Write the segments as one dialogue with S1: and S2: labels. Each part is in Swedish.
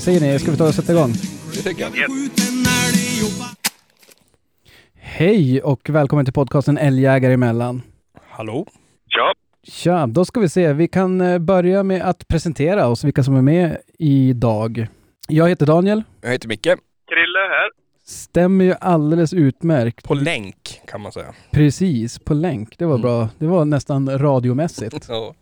S1: Vad säger ni? Ska vi ta och sätta igång?
S2: Det tycker jag.
S1: Hej och välkommen till podcasten Älgjägare emellan.
S2: Hallå?
S3: Ja,
S1: Tja, då ska vi se. Vi kan eh, börja med att presentera oss, vilka som är med idag. Jag heter Daniel.
S2: Jag heter Micke.
S3: Krille här.
S1: Stämmer ju alldeles utmärkt.
S2: På länk kan man säga.
S1: Precis, på länk. Det var
S2: Mm.
S1: bra. Det var nästan radiomässigt.
S2: Ja.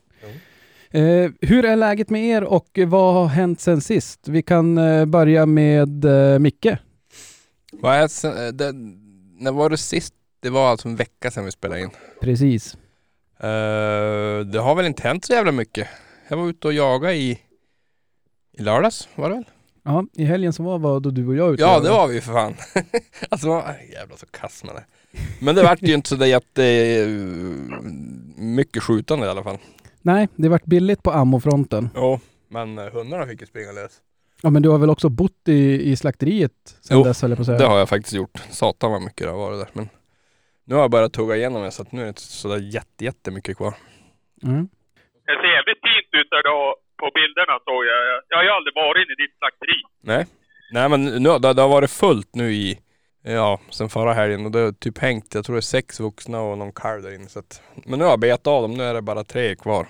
S1: Eh, hur är läget med er och vad har hänt sen sist? Vi kan eh, börja med eh, Micke.
S2: Vad är sen, det, när var det sist? Det var alltså en vecka sedan vi spelade in.
S1: Precis.
S2: Eh, det har väl inte hänt så jävla mycket. Jag var ute och jagade i, i lördags var det väl?
S1: Ja, i helgen som var var då du och jag ute.
S2: Ja det var vi för fan. alltså jävlar så kass man är. Men det vart ju inte så där jätte eh, mycket skjutande i alla fall.
S1: Nej, det vart billigt på ammofronten.
S2: Jo, men eh, hundarna fick ju springa lös.
S1: Ja, men du har väl också bott i, i slakteriet sen
S2: Jo,
S1: dess, höll jag på att säga.
S2: Det har jag faktiskt gjort. Satan vad mycket det har varit där. Men nu har jag börjat tugga igenom det så att nu är det inte sådär jätte, jättemycket kvar.
S1: Mm.
S3: Det ser jävligt fint ut där då på bilderna såg jag. Jag- Jag har ju aldrig varit inne i ditt slakteri.
S2: Nej. Nej men nu, det, det har varit fullt nu i, ja, sen förra helgen och det har typ hängt, jag tror det är sex vuxna och någon kalv där inne. Så att, men nu har jag betat av dem, nu är det bara tre kvar.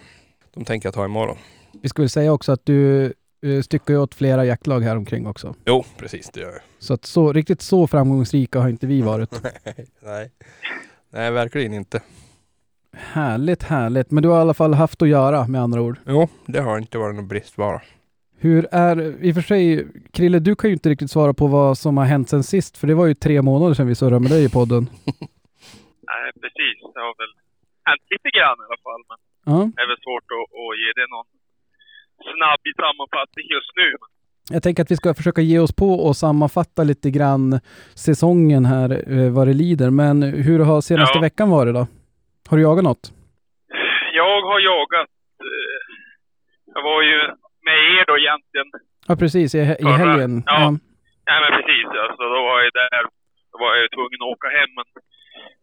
S2: De tänker jag ta imorgon.
S1: Vi skulle säga också att du uh, styckar ju åt flera jaktlag här omkring också.
S2: Jo, precis det gör jag.
S1: Så att så, riktigt så framgångsrika har inte vi varit.
S2: Nej. Nej, verkligen inte.
S1: härligt, härligt. Men du har i alla fall haft att göra med andra ord.
S2: Jo, det har inte varit någon bristvara.
S1: Hur är, i och för sig, Krille, du kan ju inte riktigt svara på vad som har hänt sen sist, för det var ju tre månader sedan vi surrade med dig i podden.
S3: Nej, precis. Det har väl hänt lite grann i alla fall. Men
S1: Ja.
S3: det är väl svårt att, att ge det någon snabb sammanfattning just nu.
S1: Jag tänker att vi ska försöka ge oss på och sammanfatta lite grann säsongen här, eh, vad det lider. Men hur har senaste
S3: Ja.
S1: veckan varit då? Har du jagat något?
S3: jag har jagat. eh, Jag var ju med er då egentligen.
S1: Ja, precis. I, i helgen.
S3: ja.
S1: Ja.
S3: Nej men precis. Alltså, då var jag där. Då var jag tvungen att åka hem. Men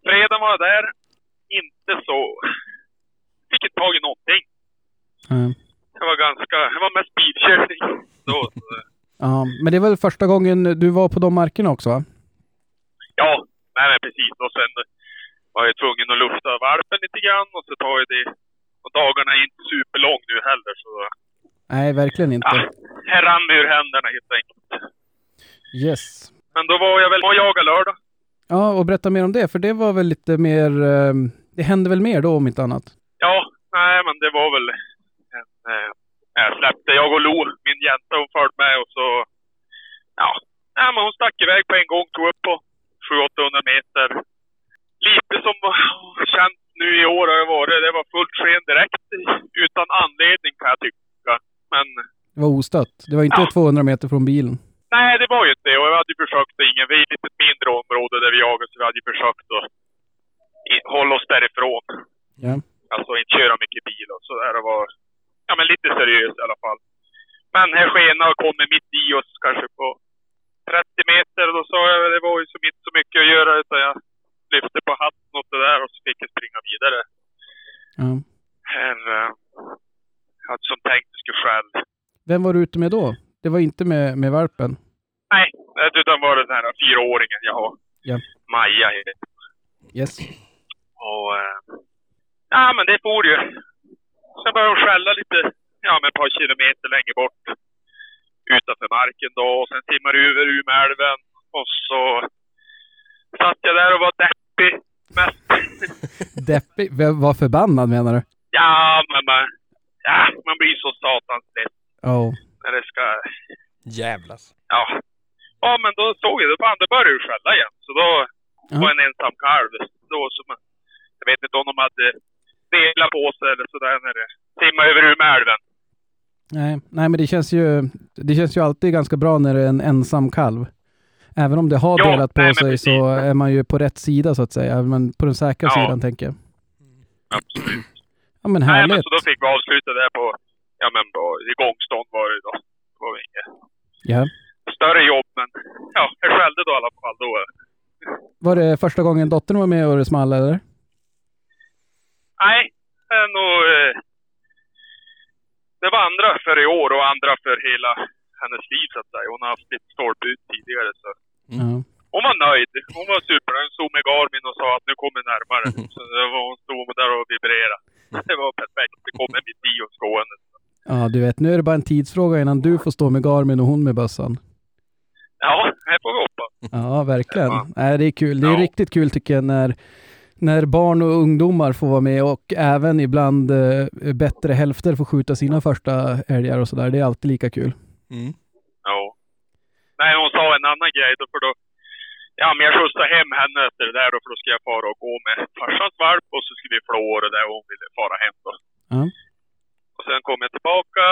S3: fredagen var jag där. Inte så... Fick inte tag i någonting.
S1: Ja.
S3: Det var ganska... Det var mest bilkörning. Då, så,
S1: ja. Men det är väl första gången du var på de markerna också? Va?
S3: ja, nej men precis. Och sen var jag tvungen att lufta valpen lite grann. Och så tar jag det... Och dagarna är inte superlång nu heller. Så
S1: Nej, verkligen inte.
S3: ja, här rann det ur händerna helt enkelt.
S1: Yes.
S3: Men då var jag väl och jagade lördag.
S1: Ja, och berätta mer om det, för det var väl lite mer... eh, Det hände väl mer då om inte annat?
S3: Ja, nej men det var väl en... Eh, jag släppte, jag och Lo, min jänta, hon följde med och så... Ja, nej, men hon stack iväg på en gång, tog upp på 700-800 meter. Lite som känt nu i år har det varit. Det var fullt sken direkt utan anledning kan jag tycka. Men
S1: Det var ostött. Det var inte
S3: Ja.
S1: 200 meter från bilen.
S3: nej, det var ju inte det. Och jag hade ju försökt ingen... Vi är ett lite mindre område där vi jagar så vi hade ju försökt att hålla oss därifrån.
S1: Ja.
S3: Alltså inte köra mycket bil och sådär. Det var ja, men lite seriöst i alla fall. Men här skena och kommer mitt i oss kanske på 30 meter. Och då sa jag det var ju som inte så mycket att göra utan jag lyfte på hatten åt det där och så fick jag springa vidare.
S1: Ja.
S3: Här, eh, som tänkt att jag skulle själv.
S1: Vem var du ute med då? Det var inte med, med valpen?
S3: Nej, utan var det den här fyraåringen jag har.
S1: Ja.
S3: Maja heter
S1: Yes.
S3: Och, eh, ja men det for ju. Sen började hon skälla lite, ja men ett par kilometer längre bort. Utanför marken då. Och sen simmade det över Umeälven. Och så satt jag där och var deppig. Mest.
S1: Deppig? Var förbannad menar du?
S3: ja, men man, man blir så satans less
S1: Ja.
S3: när det ska,
S2: Jävlas.
S3: ja. Ja men då såg jag, det fan det började ju skälla igen. Så då
S1: Ja.
S3: var en ensam kalv. Då som, jag vet inte om de hade delat på sig eller sådär när det simmade över Umeälven.
S1: Nej, nej, men det känns, ju, det känns ju alltid ganska bra när det är en ensam kalv. Även om det har
S3: Ja,
S1: delat på
S3: nej,
S1: sig
S3: precis.
S1: så är man ju på rätt sida så att säga. Men på den säkra
S3: Ja.
S1: sidan tänker jag.
S3: Absolut.
S1: Ja men
S3: Nej, men
S1: härligt.
S3: så då fick vi avsluta där på, ja men på, i gångstånd var det då. Det var inget
S1: Ja.
S3: större jobb, men ja, jag skällde då i alla fall då.
S1: Var det första gången dottern var med och det small eller?
S3: Nej, det är nog... Eh, det var andra för i år och andra för hela hennes liv så att säga. Hon har haft lite stolpe ut tidigare så.
S1: Ja.
S3: Hon var nöjd. Hon var supernöjd. Hon stod med Garmin och sa att nu kommer närmare. Så var, hon stod där och vibrerade. Det var perfekt. Det kommer mitt i och skående.
S1: Ja, du vet, nu är det bara en tidsfråga innan du får stå med Garmin och hon med bössan.
S3: Ja, här får vi hoppas.
S1: Ja, verkligen.
S3: Ja.
S1: Nej, det är kul. Det är
S3: Ja.
S1: riktigt kul tycker jag när, när barn och ungdomar får vara med och även ibland eh, bättre hälfter får skjuta sina första älgar och sådär. Det är alltid lika kul.
S2: Mm.
S3: Ja. Nej, hon sa en annan grej då för då. Ja, men jag skjutsade hem henne efter det där då för då ska jag fara och gå med farsans valp och så ska vi flå och det där och hon ville fara hem då.
S1: Ja.
S3: Sen kom jag tillbaka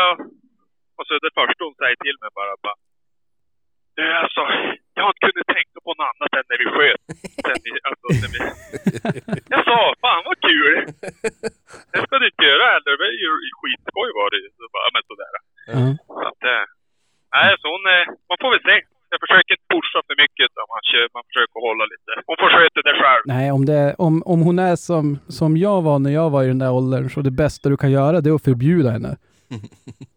S3: och så det första hon säger till mig bara, bara Du alltså, jag har inte kunnat tänka på något annat än när vi sköt. Sen vi, alltså, när vi... Jag sa, fan vad kul! Det ska du inte göra heller. Det var ju skitskoj var det ju. Så bara, men sådär.
S1: Ja.
S3: Så att, eh, nej, så hon, eh, man får väl se. Jag försöker inte pusha för mycket utan man, kör, man försöker hålla lite. Hon får sköta det själv.
S1: Nej, om, det, om, om hon är som, som jag var när jag var i den där åldern så det bästa du kan göra det är att förbjuda henne.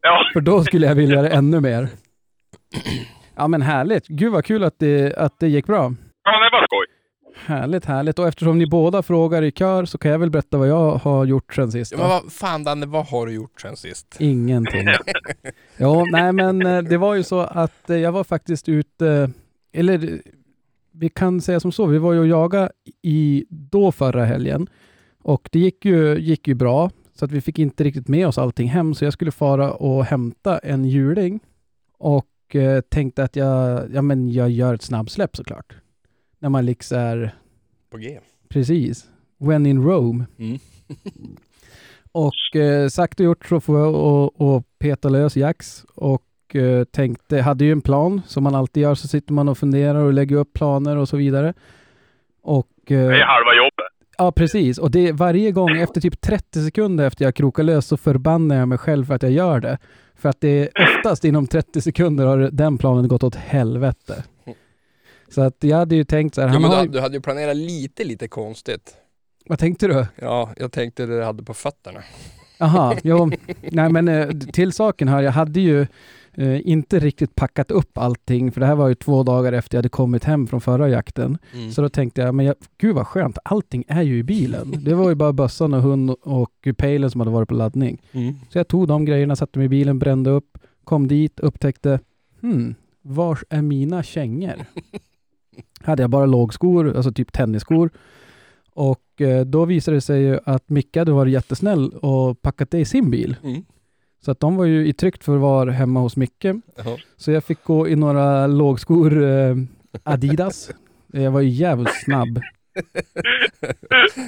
S3: Ja,
S1: För då skulle jag vilja det ännu mer. Ja men härligt. Gud vad kul att det, att det gick bra.
S3: ja det var skoj.
S1: Härligt, härligt. Och eftersom ni båda frågar i kör så kan jag väl berätta vad jag har gjort sen sist.
S2: Ja, men vad fan Danne, vad har du gjort sen sist?
S1: Ingenting. ja, nej men eh, det var ju så att eh, jag var faktiskt ute, eller vi kan säga som så, vi var ju och jaga i då förra helgen och det gick ju, gick ju bra så att vi fick inte riktigt med oss allting hem så jag skulle fara och hämta en hjuling och eh, tänkte att jag, ja men jag gör ett snabbsläpp såklart. När man liksom är
S2: På G.
S1: Precis. When in Rome.
S2: Mm.
S1: och eh, sagt och gjort så får jag och, och peta lös Jax och eh, tänkte, hade ju en plan som man alltid gör, så sitter man och funderar och lägger upp planer och så vidare. Och eh,
S3: Det är halva jobbet.
S1: ja, precis. Och det varje gång efter typ 30 sekunder efter jag krokar lös så förbannar jag mig själv för att jag gör det. För att det är oftast inom 30 sekunder har den planen gått åt helvete. Så att jag hade ju tänkt så här,
S2: Jo, men
S1: har,
S2: du,
S1: ju-
S2: du hade ju planerat lite, lite konstigt.
S1: vad tänkte du?
S2: Ja, jag tänkte det du hade på fötterna.
S1: Jaha, jo, nej men eh, till saken här, jag hade ju eh, inte riktigt packat upp allting, för det här var ju två dagar efter jag hade kommit hem från förra jakten.
S2: Mm.
S1: Så då tänkte jag, men jag, gud vad skönt, allting är ju i bilen. Det var ju bara bössan och hund och pejlen som hade varit på laddning.
S2: Mm.
S1: Så jag tog de grejerna, satte mig i bilen, brände upp, kom dit, upptäckte, hmm, vars är mina kängor? hade jag bara lågskor, alltså typ tennisskor. Och eh, då visade det sig ju att Micke hade varit jättesnäll och packat det i sin bil.
S2: Mm.
S1: Så att de var ju i tryggt förvar hemma hos Micke.
S2: Ja.
S1: Så jag fick gå i några lågskor eh, Adidas. Jag var ju jävligt snabb.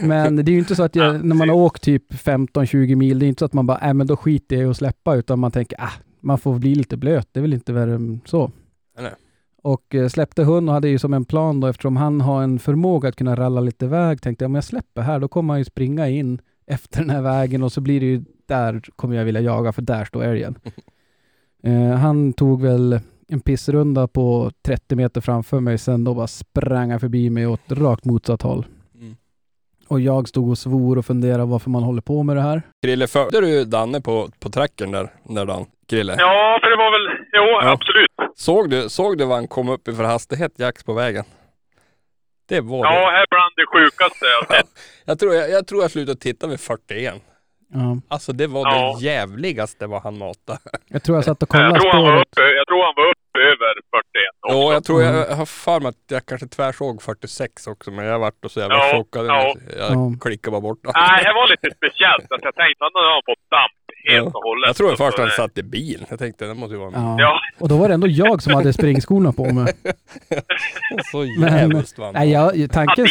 S1: Men det är ju inte så att jag, när man har åkt typ 15-20 mil, det är inte så att man bara, äh, men då skiter jag i att släppa, utan man tänker, ah, man får bli lite blöt, det är väl inte värre än så. Och eh, släppte hund och hade ju som en plan då, eftersom han har en förmåga att kunna ralla lite väg, tänkte jag, om jag släpper här, då kommer han ju springa in efter den här vägen och så blir det ju, där kommer jag vilja jaga, för där står älgen. Eh, han tog väl en pissrunda på 30 meter framför mig, sen då bara sprang han förbi mig åt rakt motsatt håll.
S2: Mm.
S1: Och jag stod och svor och funderade varför man håller på med det här.
S2: Krille, följde du Danne på, på trackern där, där Dan? Krille?
S3: Ja, för det var jo
S2: Ja.
S3: absolut.
S2: Såg, du, såg du vad han kom upp i för hastighet, Jax, på vägen? Det var det.
S3: Ja, här bland det sjukaste jag sett.
S2: Jag tror jag, jag, tror jag slutade titta vid 41.
S1: Ja.
S2: Alltså det var
S3: Ja.
S2: det jävligaste vad han matade.
S1: Jag tror jag satt och
S3: Jag
S1: kollade
S3: tror han var uppe, jag tror han var uppe över 41 också.
S2: Ja, jag tror jag, jag har för mig att jag kanske tvärsåg 46 också, men jag vart så jävla
S3: Ja,
S2: chockad.
S3: ja.
S2: Jag
S1: Ja.
S2: klickade bara bort
S3: Nej, det var lite speciellt. Att jag tänkte att han hade fått damp helt
S2: Ja.
S3: och hållet.
S2: Jag tror först
S3: Så
S2: han
S3: det-
S2: satt i bil. Jag tänkte det måste ju vara
S1: Ja.
S3: Ja,
S1: Och då var det ändå jag som hade springskorna på mig.
S2: så jävligt vad han
S1: Nej, jag, tanken,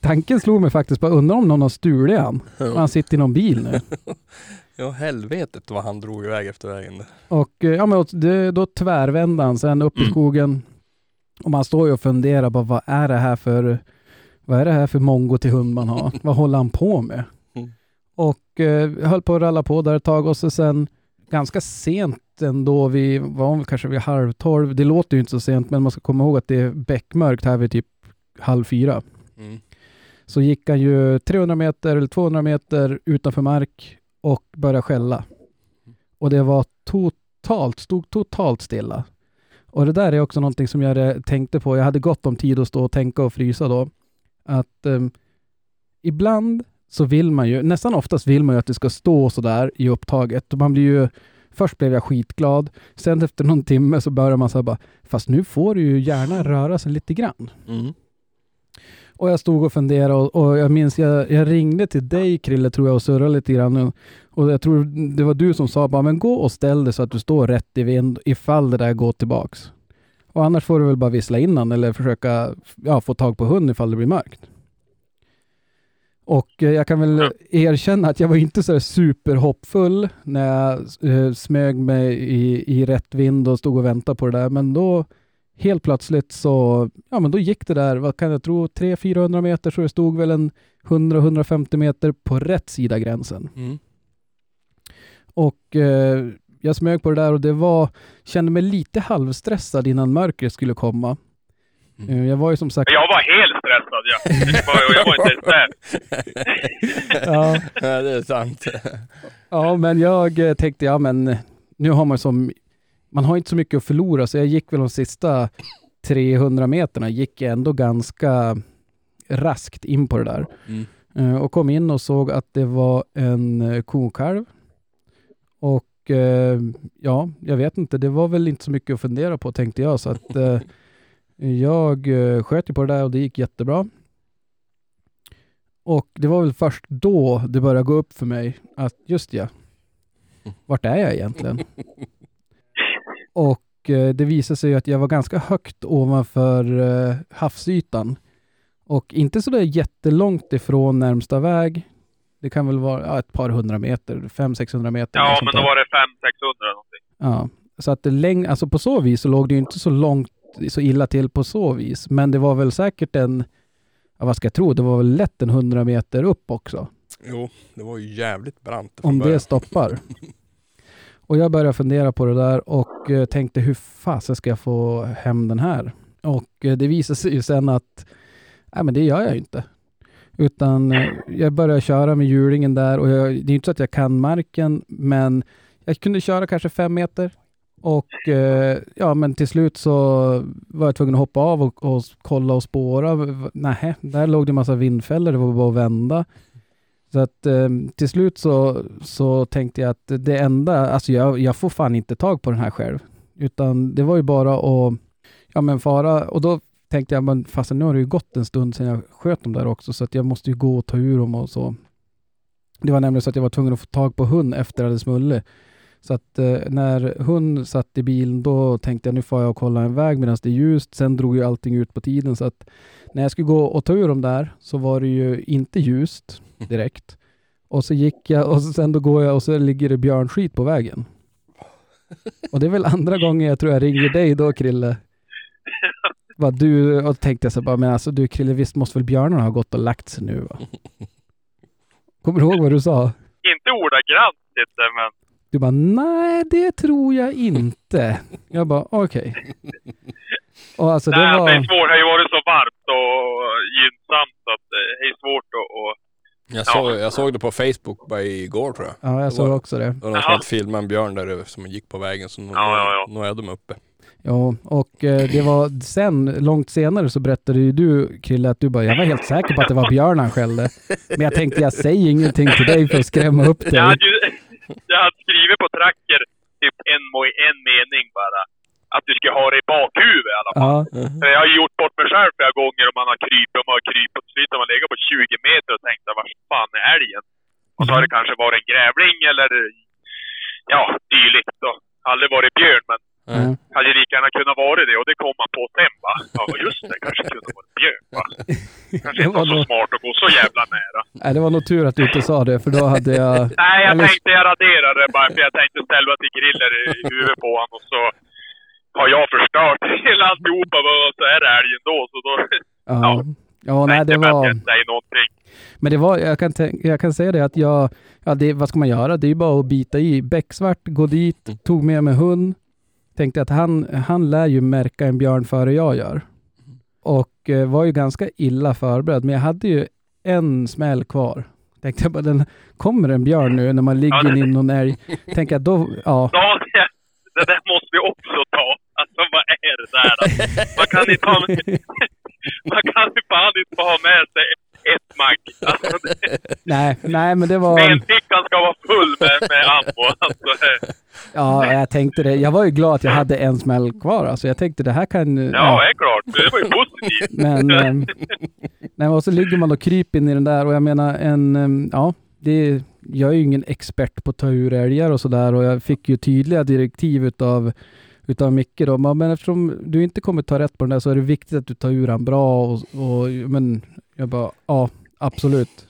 S1: tanken slog mig faktiskt, bara undrar om någon har stulit han. Och han sitter i någon bil nu.
S2: Ja, helvetet vad han drog iväg efter vägen.
S1: Och eh, ja, men det, då tvärvände han sen upp i
S2: Mm.
S1: skogen. Och man står ju och funderar på vad är det här för vad är det här för mongo till hund man har? vad håller han på med? Och eh, höll på att ralla på där ett tag och så sen ganska sent ändå, vi var väl kanske vid halv tolv. Det låter ju inte så sent, men man ska komma ihåg att det är beckmörkt här vid typ halv fyra.
S2: Mm.
S1: Så gick han ju 300 meter eller 200 meter utanför mark och började skälla. Och det var totalt, stod totalt stilla. Och det där är också någonting som jag tänkte på. Jag hade gott om tid att stå och tänka och frysa då. Att eh, ibland så vill man ju, nästan oftast vill man ju att det ska stå sådär i upptaget. Man blir ju, först blev jag skitglad, sen efter någon timme så börjar man säga bara, fast nu får du ju gärna röra sig lite grann.
S2: Mm.
S1: Och jag stod och funderade och, och jag minns, jag, jag, ringde till dig Krille tror jag och surrade lite grann. Och jag tror det var du som sa bara, men gå och ställ dig så att du står rätt i vind ifall det där går tillbaks. Och annars får du väl bara vissla innan eller försöka ja, få tag på hund ifall det blir mörkt. Och eh, jag kan väl erkänna att jag var inte så superhoppfull när jag eh, smög mig i, i rätt vind och stod och väntade på det där. Men då helt plötsligt så, ja men då gick det där, vad kan jag tro, 300-400 meter så det stod väl en 100-150 meter på rätt sida gränsen.
S2: Mm.
S1: Och eh, jag smög på det där och det var, kände mig lite halvstressad innan mörkret skulle komma.
S2: Mm.
S1: Eh, jag var ju som sagt...
S3: Jag var helt stressad ja. Jag var, inte ens där.
S1: ja.
S2: ja, det är sant.
S1: ja, men jag eh, tänkte, ja men nu har man som man har inte så mycket att förlora, så jag gick väl de sista 300 meterna, gick ändå ganska raskt in på det där.
S2: Mm.
S1: Och kom in och såg att det var en kokalv. Och ja, jag vet inte, det var väl inte så mycket att fundera på tänkte jag, så att jag uh, sköt ju på det där och det gick jättebra. Och det var väl först då det började gå upp för mig att just ja, vart är jag egentligen? Och eh, det visade sig att jag var ganska högt ovanför eh, havsytan. Och inte så där jättelångt ifrån närmsta väg. Det kan väl vara ja, ett par hundra meter, 500-600 meter.
S3: Ja, men då var det 500-600 någonting.
S1: Ja, så att det läng alltså på så vis så låg det ju inte så långt, så illa till på så vis. Men det var väl säkert en, ja, vad ska jag tro, det var väl lätt en 100 meter upp också.
S2: Jo, det var ju jävligt brant.
S1: Om det stoppar. Och jag började fundera på det där och eh, tänkte hur fasen ska jag få hem den här? Och eh, det visade sig ju sen att nej, men det gör jag inte. Utan eh, jag började köra med hjulingen där och jag, det är inte så att jag kan marken, men jag kunde köra kanske fem meter. Och eh, ja, men till slut så var jag tvungen att hoppa av och, och kolla och spåra. Nej, där låg det en massa vindfällor, det var bara att vända. Så att eh, till slut så, så tänkte jag att det enda, alltså jag, jag får fan inte tag på den här själv. Utan det var ju bara att, ja men fara, och då tänkte jag, men fast nu har det ju gått en stund sedan jag sköt dem där också, så att jag måste ju gå och ta ur dem och så. Det var nämligen så att jag var tvungen att få tag på hund efter att det smulle. Så att eh, när hon satt i bilen, då tänkte jag nu får jag kolla en väg medan det är ljust. Sen drog ju allting ut på tiden, så att när jag skulle gå och ta ur dem där så var det ju inte ljust direkt. Och så gick jag och sen då går jag och så ligger det björnskit på vägen. Och det är väl andra gången jag tror jag ringer dig då Krille. Vad du, och tänkte jag så bara, men alltså du Krille, visst måste väl björnarna ha gått och lagt sig nu va? Kommer du ihåg vad du sa?
S3: Inte ordagrant inte, men...
S1: Du bara, nej det tror jag inte. Jag bara, okej. Okay. Och alltså det
S3: nej,
S1: var...
S3: det är svårt. Det har ju varit så varmt och gynnsamt så att det är svårt att... att
S2: jag, såg, jag såg det på Facebook bara igår tror jag.
S1: Ja, jag såg också det.
S2: Det var någon som hade filmat en björn där som gick på vägen, så nu,
S3: Ja, ja, ja.
S2: är de uppe.
S1: Ja, och eh, det var sen, långt senare så berättade ju du Krille att du bara, jag var helt säker på att det var björn han skällde. Men jag tänkte jag säger ingenting till dig för att skrämma upp dig.
S3: Jag hade, ju, jag hade skrivit på tracker typ en, en mening bara. Att du ska ha det i bakhuvudet i alla fall.
S1: Ja,
S3: För jag har gjort bort mig själv flera gånger och man har krypit och man har krypit. Till slut har man legat på 20 meter och tänkt, var fan är älgen? Och så har det kanske varit en grävling eller ja, dylikt. Och aldrig varit björn, men
S1: ja.
S3: hade lika gärna kunnat vara det. Och det kom man på sen va. Ja, just det. Kanske kunde varit björn va. Kanske
S1: Det
S3: inte
S1: var
S3: så
S1: nog-
S3: smart att gå så jävla nära.
S1: Nej, det var nog tur att du inte sa det, för då hade jag...
S3: Nej, jag
S1: Eller-
S3: tänkte jag raderar det bara för jag tänkte ställa till griller i i huvudet på honom och så har jag förstört hela alltihopa och så är det älgen då. Så då
S1: Ja, ja nej,
S3: tänkte
S1: det
S3: jag
S1: var...
S3: jag inte säger någonting.
S1: Men det var, jag kan, jag kan säga det att jag, ja det, vad ska man göra? Det är ju bara att bita i. Becksvart, gå dit, tog med mig hund. Tänkte att han, han lär ju märka en björn före jag gör. Och eh, var ju ganska illa förberedd, men jag hade ju en smäll kvar. Tänkte jag bara, den, kommer en björn nu när man ligger
S3: Ja, det-
S1: in någon älg? Tänkte jag då, ja,
S3: Då, det där måste vi också ta. Alltså vad är det där? Man kan inte ha, man kan ju fan inte ha med sig ett magg. Alltså,
S1: Nej, nej men det var...
S3: benfickan ska vara full med, med ammo. Alltså,
S1: Ja, jag tänkte det. Jag var ju glad att jag hade en smäll kvar. Alltså jag tänkte det här kan...
S3: ja, det är klart. Det var ju positivt.
S1: Men, ehm, nej, och så ligger man och kryper in i den där och jag menar en, ehm, ja, det, jag är ju ingen expert på att ta ur älgar och sådär och jag fick ju tydliga direktiv utav, utav Micke då. Men men eftersom du inte kommer ta rätt på den där så är det viktigt att du tar ur den bra och, och men jag bara, ja, absolut.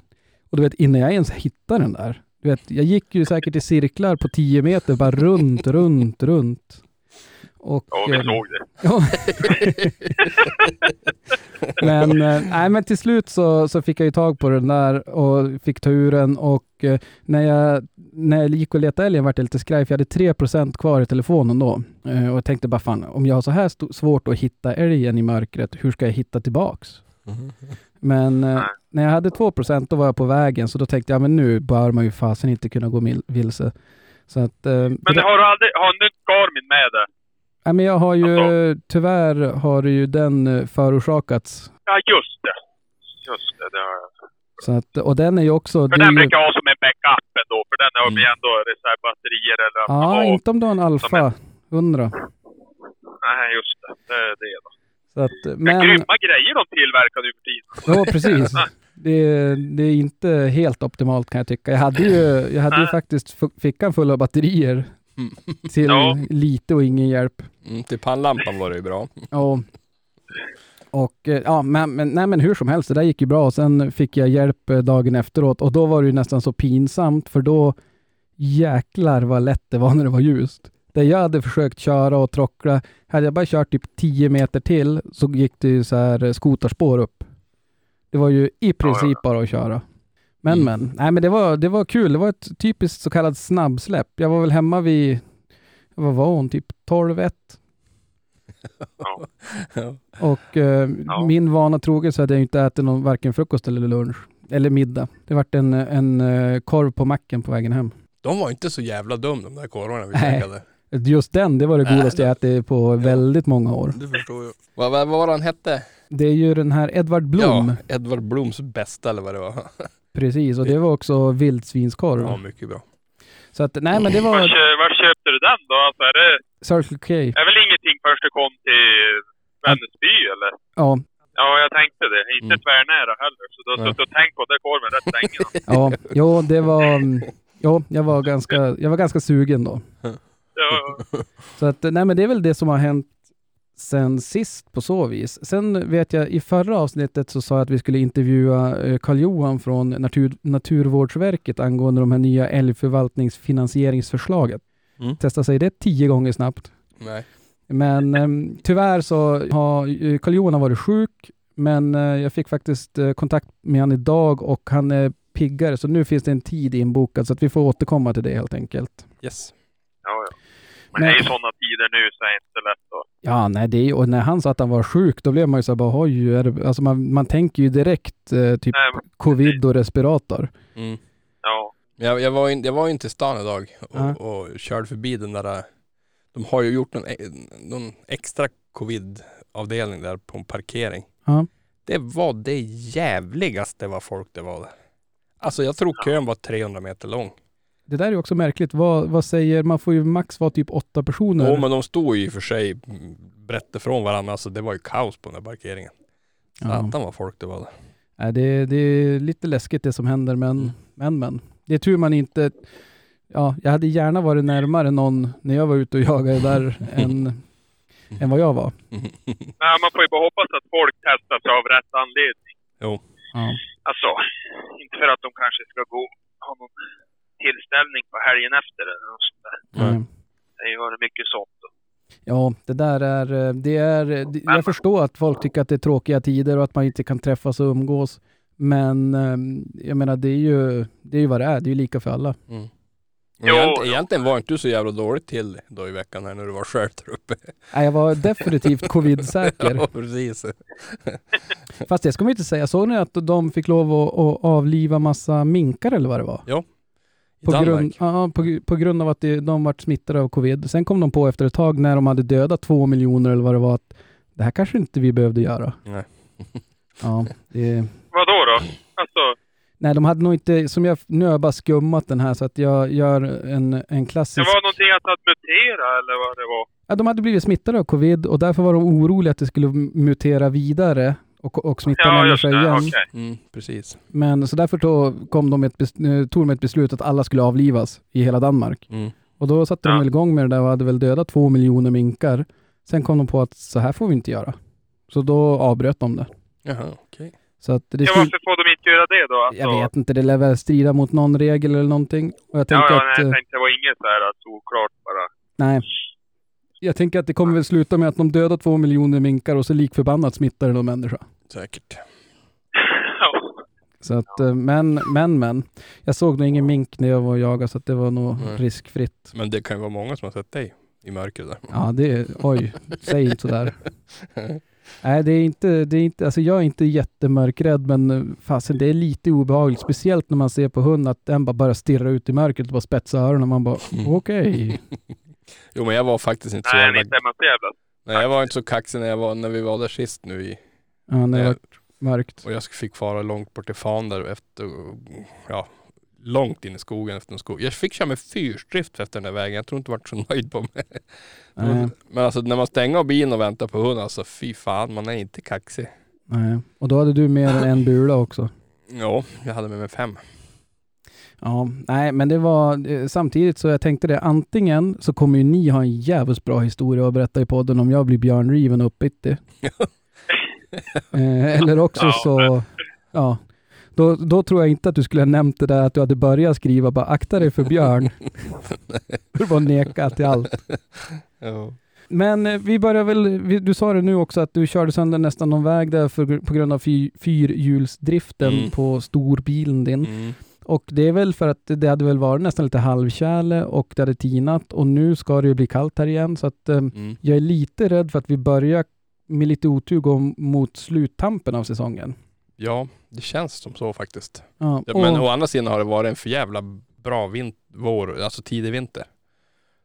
S1: Och du vet, innan jag ens hittade den där, du vet, jag gick ju säkert i cirklar på 10 meter, bara runt, runt, runt. Och,
S3: Ja, vi såg det.
S1: Ja. men, eh, nej, men till slut så, så fick jag ju tag på den där och fick ta ur den och eh, när jag, när jag gick och letade älgen vart jag lite skraj för jag hade 3% kvar i telefonen då. Eh, och jag tänkte bara fan, om jag har så här svårt att hitta älgen i mörkret, hur ska jag hitta tillbaks? Men eh,
S3: Nej.
S1: när jag hade 2 då var jag på vägen så då tänkte jag men nu bör man ju fasen inte kunna gå vilse. Så att, eh,
S3: Men har du aldrig, har du inte Garmin med det?
S1: Ja, men jag har ju,
S3: Alltså-
S1: tyvärr har ju den eh, förorsakats.
S3: Ja, just det. Just det, det har jag.
S1: Så att, och den är ju också...
S3: För
S1: det
S3: den brukar jag ha som en backup ändå, för den har vi
S2: Mm.
S3: ändå reservbatterier eller
S1: ja, inte om du har en Alfa 100.
S3: Nej, just det. Det är det då.
S1: Så att,
S3: Men...
S1: men,
S3: Grymma grejer de tillverkar nu för tiden.
S1: ja precis. Det, det är inte helt optimalt kan jag tycka. Jag hade ju, jag hade ju faktiskt fickan full av batterier
S2: Mm.
S1: till
S3: Ja.
S1: lite och ingen hjälp.
S2: Mm, till pannlampan var det ju bra.
S1: Och, och eh, ja, men, men, nej, men hur som helst, det där gick ju bra. Sen fick jag hjälp eh, dagen efteråt och då var det ju nästan så pinsamt för då jäklar vad lätt det var när det var ljust. Där jag hade försökt köra och trockla, hade jag bara kört typ 10 meter till så gick det ju så här eh, skotarspår upp. Det var ju i princip bara att köra. Men
S2: Mm.
S1: men, nej men det var, det var kul. Det var ett typiskt så kallat snabbsläpp. Jag var väl hemma vid, vad var hon, typ 12-1.
S3: Ja.
S2: Ja.
S1: Och eh,
S3: Ja.
S1: min vana trogen så hade jag inte ätit någon varken frukost eller lunch. Eller middag. Det vart en, en eh, korv på macken på vägen hem.
S2: De var inte så jävla dum de där korvarna vi käkade.
S1: Just den, det var det
S2: Nej,
S1: godaste jag ätit på väldigt många år.
S2: Du förstår ju. Vad, vad, vad var han hette?
S1: Det är ju den här Edvard Blom.
S2: Ja, Edvard Bloms bästa eller vad det var.
S1: Precis, och det var också vildsvinskorv.
S2: Ja, mycket bra.
S1: Så att, nej men det
S3: Var,
S1: var
S3: var köpte du den då? Alltså, är det
S1: Circle K.
S3: är väl ingenting först du kom till Vännäsby eller?
S1: Ja,
S3: Ja, jag tänkte det. Inte
S2: Mm.
S3: tvärnära heller. Så du har suttit och tänkt på den korven rätt länge.
S1: ja, jo det var... Jo, jag var ganska, jag var ganska sugen då.
S3: Ja,
S1: Så att, nej men det är väl det som har hänt sen sist på så vis. Sen vet jag i förra avsnittet så sa jag att vi skulle intervjua eh, Karl-Johan från Natur, Naturvårdsverket angående de här nya älgförvaltningsfinansieringsförslaget.
S2: Mm.
S1: Testa sig det tio gånger snabbt.
S2: Nej.
S1: Men ehm, tyvärr så har eh, Karl-Johan varit sjuk, men eh, jag fick faktiskt eh, kontakt med han idag och han är piggare, så nu finns det en tid inbokad så att vi får återkomma till det helt enkelt.
S2: Yes.
S3: ja, ja. Men
S1: Nej.
S3: det är ju sådana tider nu så är det inte lätt att...
S1: Ja, nej, det är, och när han sa att han var sjuk, då blev man ju så här bara, oj, är det, alltså man, man tänker ju direkt eh, typ
S3: Nej, men-
S1: covid och respirator.
S2: Mm.
S3: Ja.
S2: Jag, jag, var in, jag var inte i stan idag och,
S1: Ja.
S2: och körde förbi den där. De har ju gjort någon, e- någon extra covid-avdelning där på en parkering.
S1: Ja.
S2: Det var det jävligaste vad folk det var där. Alltså jag tror kön var 300 meter lång.
S1: Det där är också märkligt. Vad, vad säger, man får ju max vara typ åtta personer.
S2: Jo men de stod ju i och för sig mm, brett ifrån varandra. Alltså det var ju kaos på den där parkeringen.
S1: ja.
S2: Satan vad folk det var där.
S1: Nej, det, det är lite läskigt det som händer, men,
S2: Mm.
S1: men, men. Det är tur man inte... Ja, jag hade gärna varit närmare någon när jag var ute och jagade där än, än vad jag var.
S3: Nej, man får ju bara hoppas att folk testar sig av rätt anledning.
S2: Jo.
S1: Ja.
S3: Alltså, inte för att de kanske ska gå ha någon tillställning på helgen efter eller något sånt där.
S1: Mm.
S3: Det har ju varit mycket sånt. då.
S1: Ja, det där är... eh, Det är det, jag förstår att folk tycker att det är tråkiga tider och att man inte kan träffas och umgås. Men eh, jag menar, det är ju, det är ju vad det är. Det är ju lika för alla.
S2: Mm.
S3: Jo,
S2: Egent, egentligen var inte du så jävla dåligt till då i veckan här när du var själv där uppe.
S1: Nej, jag var definitivt covid-säker.
S2: ja, precis.
S1: Fast det ska man inte säga. Såg ni att de fick lov att, att avliva massa minkar eller vad det var?
S2: I
S1: På
S2: Danmark?
S1: grund, ja, på, på grund av att det, de vart smittade av covid. Sen kom de på efter ett tag när de hade dödat två miljoner eller vad det var att det här kanske inte vi behövde göra.
S2: Nej.
S1: Ja, det,
S3: Vad då då? Alltså,
S1: nej, de hade nog inte, som jag, nu har jag bara skummat den här så att jag gör en, en
S3: det
S1: klassisk...
S3: var någonting att, att mutera eller vad det var?
S1: Ja, de hade blivit smittade av covid och därför var de oroliga att det skulle mutera vidare och, och smitta
S3: Ja,
S1: människor
S3: det.
S1: igen.
S3: Okej.
S2: Mm, precis.
S1: Men så därför då kom de ett, eh, tog de ett beslut att alla skulle avlivas i hela Danmark.
S2: Mm.
S1: Och då satte
S3: Ja.
S1: de väl igång med det där och hade väl dödat två miljoner minkar. Sen kom de på att så här får vi inte göra. Så då avbröt de det.
S2: Jaha, okej.
S1: Så att det
S3: Ja, varför får de inte göra det då? Alltså,
S1: jag vet inte, det lär väl strida mot någon regel eller någonting. Och jag
S3: Ja,
S1: tänker
S3: ja,
S1: att,
S3: nej,
S1: eh,
S3: jag tänkte det var inget så här att oklart bara.
S1: nej. Jag tänker att det kommer väl sluta med att de dödar två miljoner minkar och så likförbannat smittar det någon människa.
S2: Säkert.
S3: Ja.
S1: Så att, eh, men, men, men. Jag såg nog ingen mink när jag var och jagade så att det var nog
S2: Nej.
S1: riskfritt.
S2: Men det kan ju vara många som har sett dig i mörkret där.
S1: Ja, det är, oj, säg inte sådär. Nej, det är inte, det är inte, alltså jag är inte jättemörkrädd, men eh, fasen det är lite obehagligt, speciellt när man ser på hund att den bara börjar stirra ut i mörkret och bara spetsa öronen och man bara
S2: Mm.
S1: okej.
S2: Jo men jag var faktiskt inte så
S3: Nej,
S2: jävla...
S3: inte så jävla...
S2: Nej jag var inte så kaxig när, jag var, när vi var där sist nu i...
S1: Ja, när det
S2: Eh,
S1: var mörkt.
S2: Och jag fick fara långt bort till fan där efter... Ja, långt in i skogen efter en skog. Jag fick köra med fyrstrift efter den där vägen. Jag tror inte jag varit så nöjd på mig.
S1: Nej,
S2: Men alltså när man stänger av bilen och väntar på hunden, alltså fy fan, man är inte kaxig.
S1: nej. Och då hade du mer än en bula också.
S2: Ja, jag hade med mig fem.
S1: Ja, nej, men det var eh, samtidigt så jag tänkte det, antingen så kommer ju ni ha en jävligt bra historia att berätta i podden om jag blir björnriven och uppbitti. eh, eller också så, ja, då, då tror jag inte att du skulle ha nämnt det där att du hade börjat skriva bara akta dig för björn. du bara neka till allt.
S2: Ja.
S1: Men eh, vi börjar väl, du sa det nu också att du körde sönder nästan någon väg där för, på grund av fy, fyrhjulsdriften
S2: Mm.
S1: på storbilen din.
S2: Mm.
S1: Och det är väl för att det hade väl varit nästan lite halvtjäle och det hade tinat och nu ska det ju bli kallt här igen så att eh,
S2: Mm.
S1: jag är lite rädd för att vi börjar med lite otur gå mot sluttampen av säsongen.
S2: Ja, det känns som så faktiskt.
S1: Ja,
S2: Ja,
S1: och,
S2: men å andra sidan har det varit en för jävla bra vint vår, alltså tidig vinter.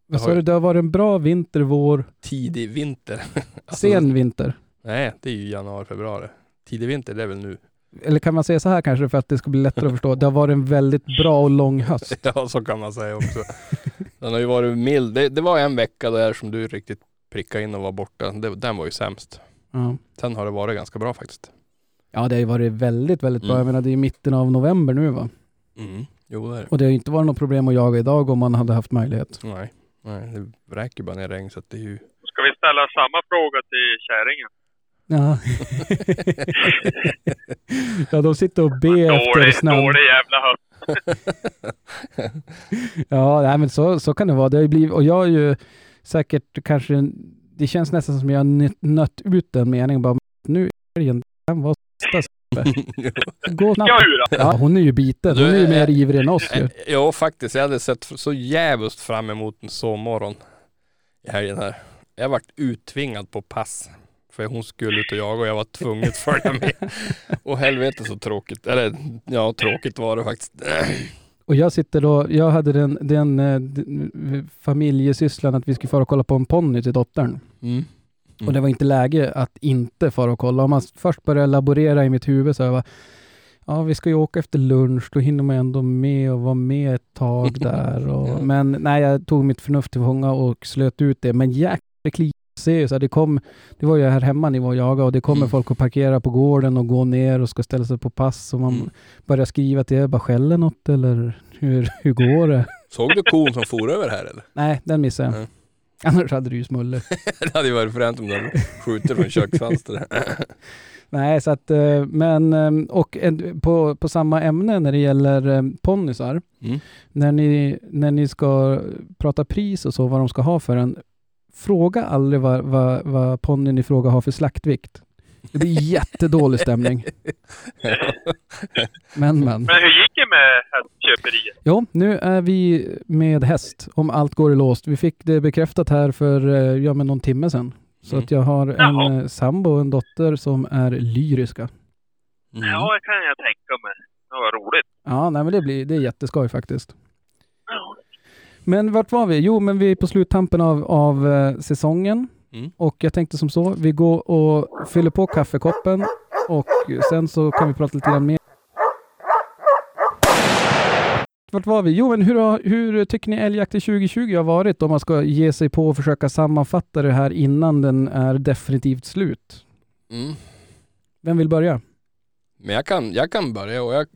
S1: vad sa du, det har varit en bra vinter, vår,
S2: Tidig vinter. Alltså,
S1: sen vinter.
S2: Nej, det är ju januari, februari. Tidig vinter, det är väl nu.
S1: Eller kan man säga så här kanske för att det ska bli lättare att förstå. Det har varit en väldigt bra och lång höst.
S2: Ja, så kan man säga också. Den har ju varit mild. Det, det var en vecka där som du riktigt prickade in och var borta. Det, den var ju sämst.
S1: Ja.
S2: Sen har det varit ganska bra faktiskt.
S1: ja, det har ju varit väldigt, väldigt bra.
S2: Mm.
S1: Jag menar, det är ju mitten av november nu va?
S2: Mm. Jo, det är det.
S1: Och det har ju inte varit något problem att jaga idag om man hade haft möjlighet.
S2: Nej. Nej, det vräker bara ner regn så att det är ju...
S3: Ska vi ställa samma fråga till kärringen?
S1: Ja. ja, de sitter och ber efter
S3: Dålig,
S1: snön.
S3: dålig jävla höst.
S1: Ja, nej, men så, så kan det vara. Det har ju blivit, och jag är ju säkert kanske, det känns nästan som jag har nött- ut den meningen bara, nu är den var sista Gå snabbt.
S3: Ja,
S1: hon är ju biten. Hon är ju mer
S2: eh,
S1: ivrig än oss ju.
S2: Eh, Ja, faktiskt. Jag hade sett så jävligt fram emot en sovmorgon i helgen här. Jag varit uttvingad på pass. För hon skulle ut och jaga och jag var tvungen att följa med. Och helvete så tråkigt. Eller ja, tråkigt var det faktiskt.
S1: Och jag sitter då, jag hade den, den, eh, den familjesysslan att vi skulle fara och kolla på en ponny till dottern.
S2: Mm.
S1: Och det var inte läge att inte fara och kolla. Om man först började laborera i mitt huvud så bara, ja vi ska ju åka efter lunch, då hinner man ändå med och vara med ett tag där. Och,
S2: Ja.
S1: Men nej, jag tog mitt förnuft till fånga och slöt ut det. Men jäklar kliar ser ju så här, det kom, det var ju här hemma ni var och jagade och det kommer
S2: Mm.
S1: folk att parkera på gården och gå ner och ska ställa sig på pass och man
S2: Mm.
S1: börjar skriva till er, bara skäller något eller hur, hur går det?
S2: Såg du kon som for över här eller?
S1: Nej, den missade jag.
S2: Nej.
S1: Annars hade du ju smuller.
S2: Det hade ju varit fränt om den skjuter från köksfönstret.
S1: Nej, så att, eh, men, eh, och på, på samma ämne när det gäller eh, ponnysar.
S2: Mm.
S1: När ni, när ni ska prata pris och så, vad de ska ha för en. Fråga aldrig vad, vad, vad ponnyn i fråga har för slaktvikt. Det blir jättedålig stämning. Men, men.
S3: Men hur gick det med hästköperiet?
S1: Jo, nu är vi med häst, om allt går i låst. Vi fick det bekräftat här för eh, ja, men någon timme sedan. Så
S2: Mm.
S1: att jag har en
S3: Jaha.
S1: eh, sambo och en dotter som är lyriska.
S2: Mm.
S3: Ja, det kan jag tänka mig. Det var roligt.
S1: Ja, nej men det blir, det är jätteskoj faktiskt. Men vart var vi? Jo, men vi är på sluttampen av, av eh, säsongen.
S2: Mm.
S1: Och jag tänkte som så, vi går och fyller på kaffekoppen och sen så kan vi prata lite grann mer. Vart var vi? Jo, men hur, har, hur tycker ni älgjakten 2020 har varit om man ska ge sig på och försöka sammanfatta det här innan den är definitivt slut?
S2: Mm.
S1: Vem vill börja?
S2: Men jag kan, jag kan börja och jag,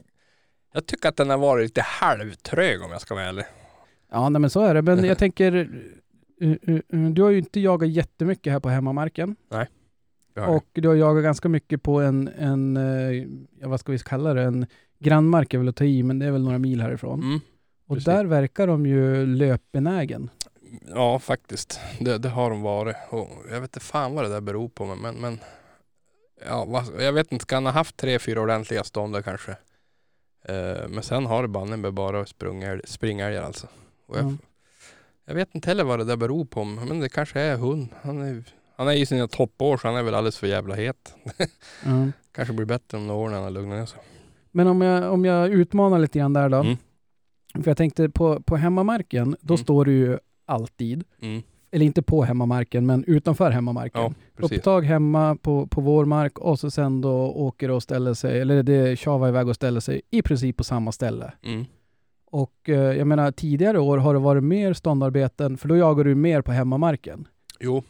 S2: jag tycker att den har varit lite halvtrög om jag ska vara ärlig.
S1: Ja, nej, men så är det. Men jag tänker, uh, uh, uh, du har ju inte jagat jättemycket här på hemmamarken.
S2: Jag.
S1: Och du har jagat ganska mycket på en, en eh, ja, vad ska vi kalla det, en grannmark är väl att ta i, men det är väl några mil härifrån.
S2: Mm.
S1: och
S2: precis.
S1: där verkar de ju löpbenägen.
S2: Ja, faktiskt. Det, det har de varit. Och jag vet inte fan vad det där beror på. Men, men, ja, jag vet inte. Kan ha haft tre, fyra ordentliga stånd kanske. Eh, men sen har det banne bara sprungälg- springälgar alltså. Och jag,
S1: Ja.
S2: jag vet inte heller vad det där beror på. Men det kanske är hund. Han är, han är i sina toppår så han är väl alldeles för jävla het.
S1: Ja.
S2: Kanske blir bättre om några år när han har lugnat ner sig.
S1: Men om jag, om jag utmanar lite grann där då.
S2: Mm.
S1: För jag tänkte på, på hemmamarken, då
S2: Mm.
S1: står du ju alltid,
S2: Mm.
S1: eller inte på hemmamarken, men utanför hemmamarken.
S2: Ja, precis.
S1: Upptag hemma på, på vår mark och så sen då åker och ställer sig, eller det tjavar iväg och ställer sig i princip på samma ställe.
S2: Mm.
S1: Och eh, jag menar tidigare år har det varit mer ståndarbeten, för då jagar du mer på hemmamarken.
S2: Jo,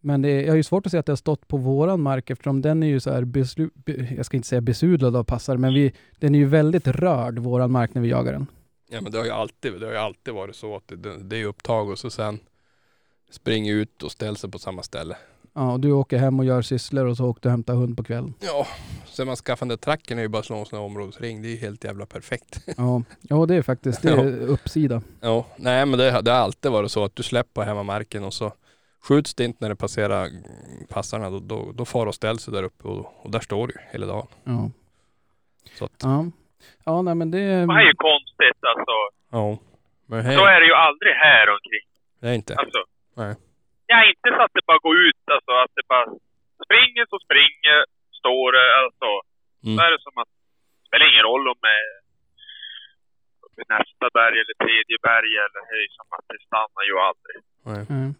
S1: Men det är, jag har ju svårt att se att det har stått på våran mark eftersom den är ju så här, beslu, be, jag ska inte säga besudlad av passar, men vi, den är ju väldigt rörd, våran mark, när vi jagar den.
S2: Ja men det har ju alltid, det har ju alltid varit så att det, det är upptag och så sen springer ut och ställer sig på samma ställe.
S1: Ja, och du åker hem och gör sysslor och så åker du och hämtar hund på kvällen.
S2: Ja, sen man skaffar den där tracken är ju bara att slå en sån här områdesring. Det är ju helt jävla perfekt.
S1: Ja, ja det är faktiskt, det är uppsida.
S2: Ja, nej men det, det har alltid varit så att du släpper på hemmamarken och så skjuts det inte när det passerar passarna. Då, då, då far och ställer sig där uppe och, och där står du hela dagen.
S1: Ja.
S2: Så att,
S1: Ja, ja nej men det...
S3: Det är ju konstigt alltså.
S2: ja. Men hej,
S3: Så är det ju aldrig här omkring.
S2: det är inte.
S3: Alltså.
S2: Nej.
S3: Ja, inte så att det bara går ut, alltså att det bara springer så springer, står det, alltså.
S2: Mm.
S3: Så är det som att, det spelar ingen roll om det är nästa berg eller tredje berg eller höj, som att det stannar ju aldrig.
S2: Nej.
S1: Mm.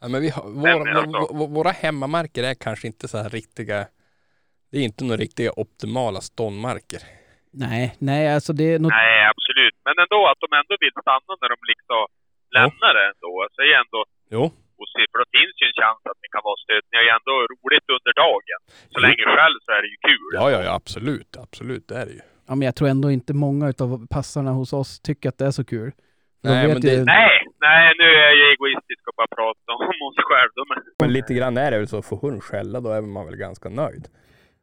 S2: Ja, men vi har,
S3: men alltså-
S2: vå- våra hemmamarker är kanske inte så här riktiga det är inte några riktiga optimala ståndmarker.
S1: Nej, nej alltså det är något...
S3: Nej, absolut. Men ändå att de ändå vill stanna när de liksom lämnar det ändå. Det är ändå
S2: Jo,
S3: positivt. För då finns ju en chans att ni kan vara stöd. Ni har ju ändå roligt under dagen. Så länge själv så är det ju kul.
S2: ja, ja, ja absolut, absolut, det är det ju.
S1: Ja, men jag tror ändå inte många av passarna hos oss tycker att det är så kul.
S2: Nej, men det-
S1: ju-
S3: Nej, nej, nu är jag ju egoistisk och bara pratar om oss själva. Men...
S2: Men lite grann är det väl så, får hund skälla då är man väl ganska nöjd.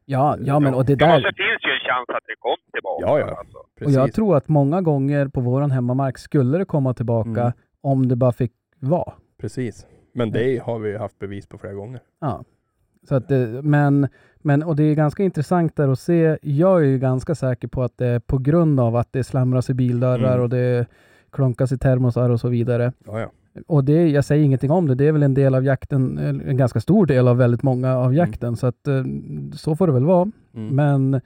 S1: Ja, ja men och det
S3: Ja,
S1: där...
S3: så finns ju en chans att det kommer tillbaka.
S2: Ja, ja.
S3: Alltså.
S1: Och jag tror att många gånger på våran hemmamark skulle det komma tillbaka
S2: Mm.
S1: om det bara fick vara.
S2: Precis. Men det har vi haft bevis på flera gånger.
S1: Ja. Så att det, men, men, och det är ganska intressant där att se. Jag är ju ganska säker på att det är på grund av att det slamras i bildörrar
S2: Mm.
S1: och det klonkas i termosar och så vidare.
S2: Ja, ja.
S1: Och det, jag säger ingenting om det, det är väl en del av jakten, en ganska stor del av väldigt många av jakten, så att eh, så får det väl vara.
S2: Mm.
S1: Men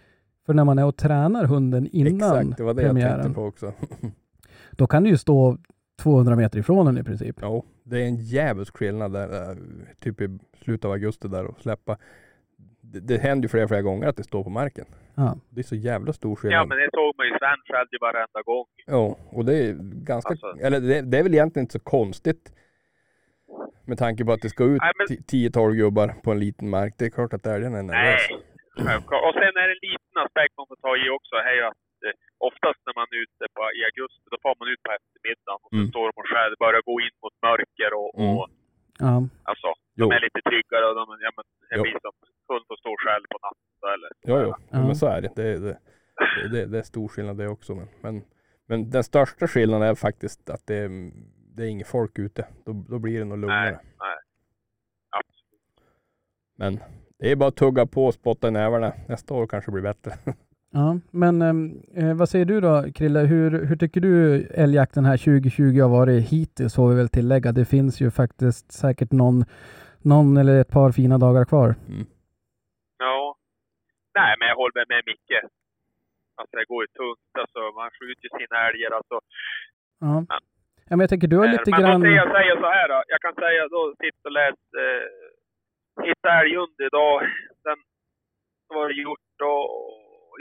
S1: för när man är och tränar hunden innan
S2: Exakt, det var det jag
S1: premiären,
S2: tänkte på också.
S1: då kan det ju stå 200 meter ifrån den i princip.
S2: Ja, det är en djävulsk skillnad där, eh, typ i slutet av augusti där och släppa. Det, det händer ju flera, flera gånger att det står på marken.
S1: Ja.
S2: Det är så jävla stor
S3: Ja,
S2: skillnad.
S3: men det såg man ju Sven själv ju varenda gång.
S2: Ja, och det är ganska,
S3: Alltså.
S2: eller det, det är väl egentligen inte så konstigt. Med tanke på att det ska ut
S3: Nej, men-
S2: ti- 10-12 gubbar på en liten mark. Det är klart att älgen är nervös.
S3: Nej, självklart. Och sen är det en liten aspekt man får ta i också. är ju att oftast när man är ute på, i augusti, då får man ut på eftermiddagen och
S2: Mm.
S3: så står de och skär. Det börjar gå in mot mörker och,
S2: Mm.
S3: och
S1: Ja.
S3: alltså,
S2: Jo.
S3: de är lite tryggare och de, ja men det
S2: Jo.
S3: blir som hund får stå själv på natten eller.
S2: Jo, jo.
S1: Ja.
S2: men så är det. Det, det, det, det, är stor skillnad det också. Men, men, men den största skillnaden är faktiskt att det är, det är inget folk ute. Då, då blir det nog lugnare.
S3: Nej, nej. Absolut.
S2: Men det är bara att tugga på och spotta i nävarna. Nästa år kanske blir bättre.
S1: Ja, men eh, vad säger du då Krille? Hur, hur tycker du älgjakten här 2020 har varit hittills får vi väl tillägga. Det finns ju faktiskt säkert någon, någon eller ett par fina dagar kvar.
S2: Mm.
S3: Ja. Nej, men jag håller med, med Micke. Alltså det går ju tungt. Alltså, man skjuter ju sina älgar. Alltså,
S1: Ja. Ja, men jag tänker, du har lite
S3: men
S1: grann...
S3: säger jag säger så här då. Jag kan säga då, sitt och läs eh, Hitta älghund idag. Den var det gjort då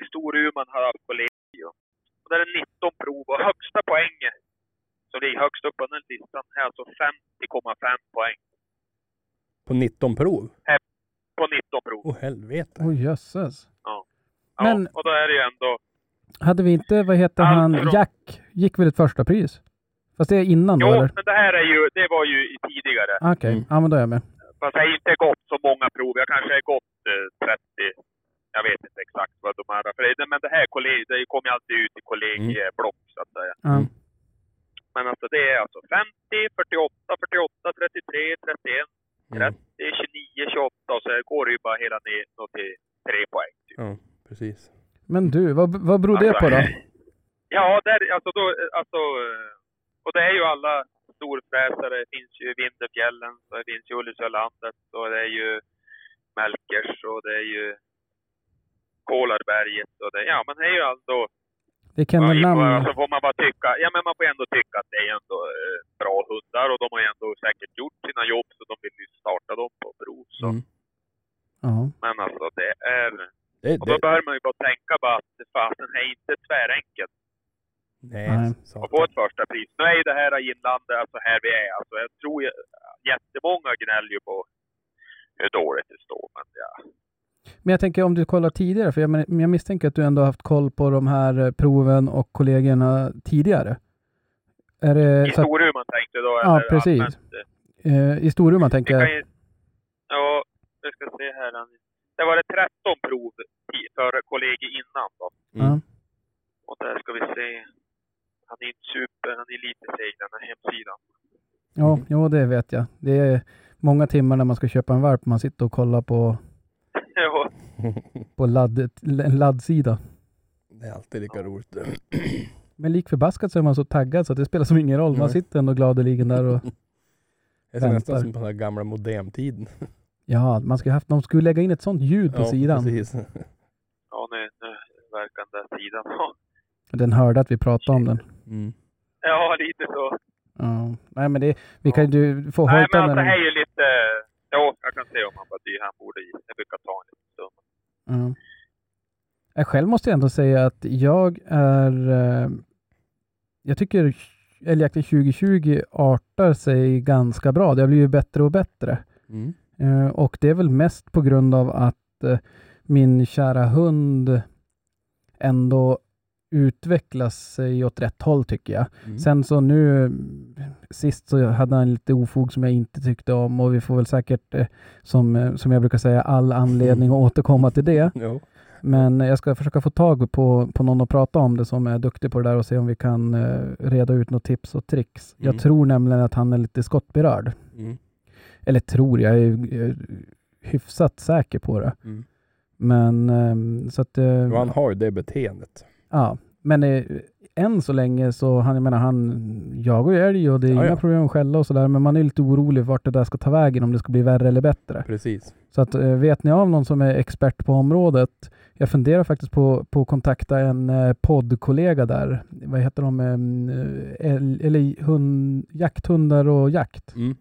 S3: i Storuman har haft kollegio. Och där är 19 prov och högsta poängen som ligger högst upp på den listan är alltså 50,5 poäng
S2: På 19 prov?
S3: på 19 prov.
S2: Åh helvete.
S1: Oj, jösses.
S3: Ja,
S1: Men-
S3: och då är det ju ändå...
S1: Hade vi inte, vad heter
S3: Allt
S1: han,
S3: från-
S1: Jack, gick väl ett första pris? Fast det är innan då
S3: Jo,
S1: eller?
S3: men det här är ju, det var ju i tidigare.
S1: Okej,
S2: Mm.
S1: ja men då är jag med.
S3: Fast jag har inte gått så många prov. Jag kanske har gått eh, 30. Jag vet inte exakt vad de är. För det, men det här kolleg, det kommer ju alltid ut i kollegieblock så att säga.
S2: Mm.
S3: Men alltså det är alltså 50, 48, 48, 33, 31,
S2: Mm.
S3: 30, 29, 28 och så går det ju bara hela ner till 3 poäng. Typ.
S2: Ja, precis.
S1: Men du, vad, vad beror det på då?
S3: Ja, där, alltså, då, alltså, och det är ju alla storfräsare. Det finns ju Vindelfjällen, så det finns ju Ullisölandet och det är ju Melkers och det är ju Kolarberget och det, ja men det är ju ändå,
S1: Det är
S3: ja, alltså får man bara tycka, ja men man får ändå tycka att det är ändå eh, bra hundar och de har ju ändå säkert gjort sina jobb så de vill ju starta dem på prov. Så.
S2: Mm.
S1: Ja.
S3: Men alltså det är,
S2: Det,
S3: och då
S2: det,
S3: bör man ju bara tänka bara att fasen är inte tvärenkelt.
S2: nej,
S1: Nej.
S3: och få ett första pris. Nu är ju det här i inlandet, alltså här vi är, alltså jag tror jättemånga gnäller ju på hur dåligt det står, men ja.
S1: Men jag tänker om du kollar tidigare, för jag, men- jag misstänker att du ändå haft koll på de här eh, proven och kollegorna tidigare. Är det
S3: I
S1: så att,
S3: Storuman tänkte du då?
S1: Ja,
S3: eller
S1: precis.
S3: allmänt?
S1: eh, I Storuman tänker jag.
S3: ju, ja, vi ska se här. Det var det 13 prov för kollegor innan då.
S2: Mm.
S3: Och där ska vi se. Han är inte super, han är lite seg den här hemsidan.
S1: Ja, jo, det vet jag. Det är många timmar när man ska köpa en valp man sitter och kollar på,
S3: Ja,
S1: på ladd, en laddsida.
S2: Det är alltid lika roligt.
S1: Men lik förbaskat så är man så taggad så att det spelar som ingen roll. Man
S2: Nej.
S1: sitter ändå gladeligen där och
S2: Det är så nästan som på den här gamla modemtiden.
S1: ja, man skulle haft, de skulle lägga in ett sånt ljud på
S2: Ja,
S1: sidan.
S2: Precis.
S3: ja nu, nu verkar den där sidan. Ja.
S1: Den hörde att vi pratade om den.
S2: Mm.
S3: Ja, lite så.
S1: Ja. Nej, men det, vi kan ju få
S3: Nej,
S1: hojta
S3: men
S1: med
S3: alltså det
S1: den.
S3: är ju lite... Jo, jag kan se om han bara dyr. Han borde i. Det brukar ta en liten stund.
S1: Ja. Jag själv måste jag ändå säga att jag är... Eh, jag tycker älgjakten 2020 artar sig ganska bra. Det har blivit bättre och bättre.
S2: Mm.
S1: Eh, och det är väl mest på grund av att eh, min kära hund ändå utvecklas sig åt rätt håll tycker jag.
S2: Mm.
S1: Sen så nu sist så hade han lite ofog som jag inte tyckte om och vi får väl säkert eh, som, eh, som jag brukar säga all anledning att återkomma till det.
S2: Jo.
S1: Men jag ska försöka få tag på, på någon att prata om det som är duktig på det där och se om vi kan eh, reda ut något tips och tricks. Jag
S2: Mm.
S1: tror nämligen att han är lite skottberörd.
S2: Mm.
S1: Eller tror, jag är, jag är hyfsat säker på det.
S2: Mm.
S1: Men ehm, så att...
S2: Jo, han har ju det beteendet.
S1: Ja, men eh, än så länge så, han, jag menar han jagar ju älg och det är
S2: Ja,
S1: inga
S2: ja.
S1: problem att skälla och sådär, men man är lite orolig vart det där ska ta vägen, om det ska bli värre eller bättre.
S2: Precis.
S1: Så att eh, vet ni av någon som är expert på området, jag funderar faktiskt på, på att kontakta en eh, poddkollega där, vad heter de, eh, älg- eller hund, jakthundar och jakt,
S2: Mm.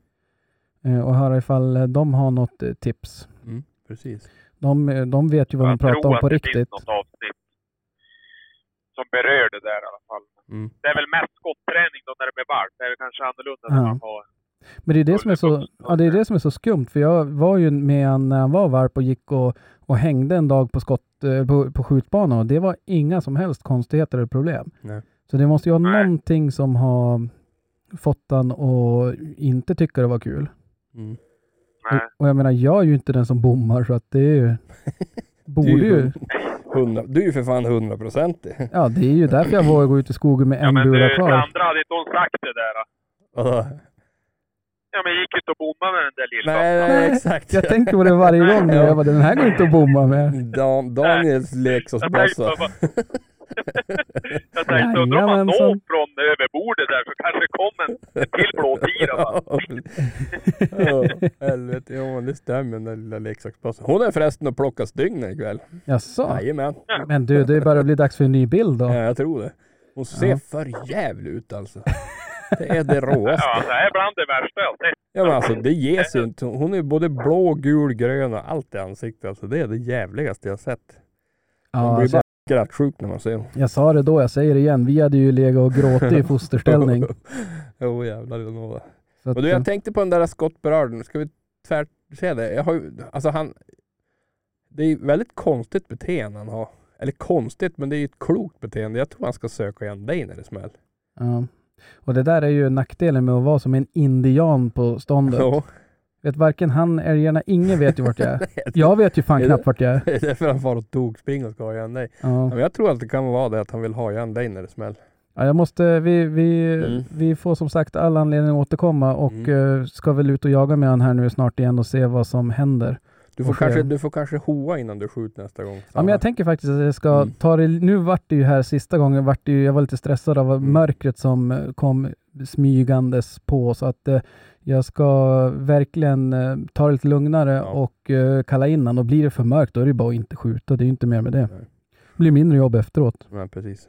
S1: eh, och höra ifall de har något eh, tips.
S2: Mm. Precis.
S1: De, de vet ju vad de
S3: jag
S1: pratar
S3: tror
S1: om på
S3: att det
S1: riktigt.
S3: finns något avsnitt som berör det där i alla fall.
S2: Mm.
S3: Det är väl mest skotträning då när det blir varmt. Det är väl kanske annorlunda
S1: Ja.
S3: när man har...
S1: Men det är det, som är så, ja, det är det som är så skumt, för jag var ju med han när han var varp och gick och, och hängde en dag på, skott, eh, på, på skjutbanan och det var inga som helst konstigheter eller problem.
S2: Nej.
S1: Så det måste ju vara
S3: Nej.
S1: någonting som har fått han att inte tycka det var kul.
S2: Mm.
S3: Nej.
S1: Och, och jag menar, jag är ju inte den som bommar så att det är ju... Borde ju...
S2: Hundra, du är ju för fan hundraprocentig.
S1: Ja, det är ju därför jag vågar gå ut i skogen med
S3: Ja,
S1: en
S3: men
S1: bula
S3: du,
S1: kvar.
S3: Sandra, hade inte hon sagt det där? då?
S2: Vadå?
S3: Ja, men gick inte att bomma med den där lilla.
S2: Nej,
S1: Nej,
S2: exakt.
S1: Jag tänker på det varje gång nu.
S2: Ja.
S1: Jag bara, den här går inte att bomma med.
S2: Dan, Daniels leksaksbössa.
S3: Jag tänkte undrar om man
S1: Jajamensan.
S3: når från över bordet där så kanske det kommer en en till blåtira.
S2: Ja, helvete, ja men det stämmer den där lilla leksaksbössan. Hon är förresten och plockar stygnen ikväll.
S1: Jaså?
S2: Jajamän.
S1: Men du, det börjar bli dags för en ny bild då.
S2: Ja, jag tror det. Hon ser
S1: Ja.
S2: för jävligt ut alltså. Det är det råaste.
S3: Ja, det är bland det värsta jag sett.
S2: Ja men alltså det ges ju inte. Hon är både blå, gul, grön och allt i ansiktet. Alltså det är det jävligaste jag sett.
S1: Ja,
S2: skrattsjuk när man ser dem.
S1: jag sa det då, jag säger det igen. Vi hade ju legat och gråtit i fosterställning.
S2: Jo jävlar, jag lovar.
S1: Så att,
S2: Och du, jag tänkte på den där Scott Berarden. Ska vi tvärt se det? Jag har ju, alltså han... Det är ju väldigt konstigt beteende han har. Eller konstigt, men det är ju ett klokt beteende. Jag tror han ska söka igen dig när det smäller.
S1: ja. Och det där är ju nackdelen med att vara som en indian på ståndet.
S2: Ja.
S1: Vet varken han, älgarna, ingen vet ju vart jag är. Jag vet ju fan knappt vart jag är.
S2: Det är därför han far och tokspring och ska ha igen dig.
S1: Ja.
S2: Men jag tror att det kan vara det att han vill ha igen dig när det smäller.
S1: Ja, jag måste, vi, vi,
S2: Mm.
S1: vi får som sagt all anledning att återkomma och
S2: Mm.
S1: eh, ska väl ut och jaga med han här nu snart igen och se vad som händer.
S2: Du får, kanske, du får kanske hoa innan du skjuter nästa gång.
S1: Ja, men jag tänker faktiskt att jag ska
S2: Mm.
S1: ta det, nu vart det ju här sista gången, vart det ju, jag var lite stressad av
S2: Mm.
S1: mörkret som eh, kom smygandes på så att eh, jag ska verkligen eh, ta det lite lugnare
S2: Ja.
S1: och eh, kalla in han och blir det för mörkt då är det bara att inte skjuta, det är ju inte mer med det.
S2: Nej.
S1: Det blir mindre jobb efteråt.
S2: Ja, precis.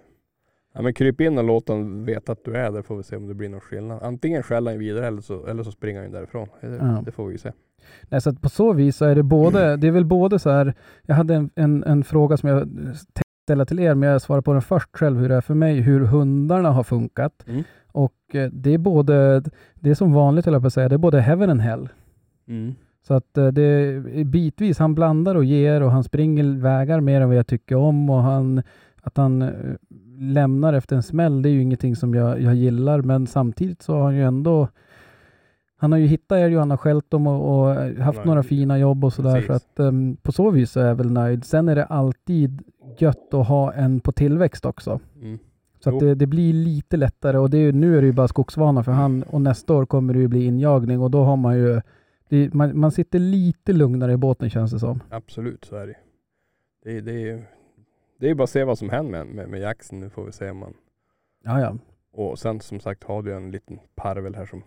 S2: Ja, men kryp in och låt honom veta att du är där får vi se om det blir någon skillnad. Antingen skäller han vidare eller så, eller så springer han därifrån. Det,
S1: Ja.
S2: det får vi se.
S1: Nej, så att på så vis så är det både, det är väl både så här, jag hade en, en, en fråga som jag tänkte ställa till er, men jag svarar på den först själv, hur det är för mig, hur hundarna har funkat.
S2: Mm.
S1: Och eh, det är både, det är som vanligt höll jag på att säga, det är både heaven and hell.
S2: Mm.
S1: Så att eh, det är bitvis, han blandar och ger och han springer vägar mer än vad jag tycker om och han, att han eh, lämnar efter en smäll, det är ju ingenting som jag, jag gillar, men samtidigt så har han ju ändå han har ju hittat och han har skällt dem och, och haft
S2: Nej,
S1: några fina jobb och sådär. Så att um, på så vis är jag väl nöjd. Sen är det alltid gött att ha en på tillväxt också.
S2: Mm.
S1: Så det, det blir lite lättare och det är, nu är det ju bara skogsvana för han och nästa år kommer det ju bli injagning och då har man ju det, man, man sitter lite lugnare i båten känns det som.
S2: Absolut, så är det. Det, det, det är bara att se vad som händer med, med, med Jackson. Nu får vi se om man...
S1: Ja, ja.
S2: Och sen som sagt har du en liten parvel här som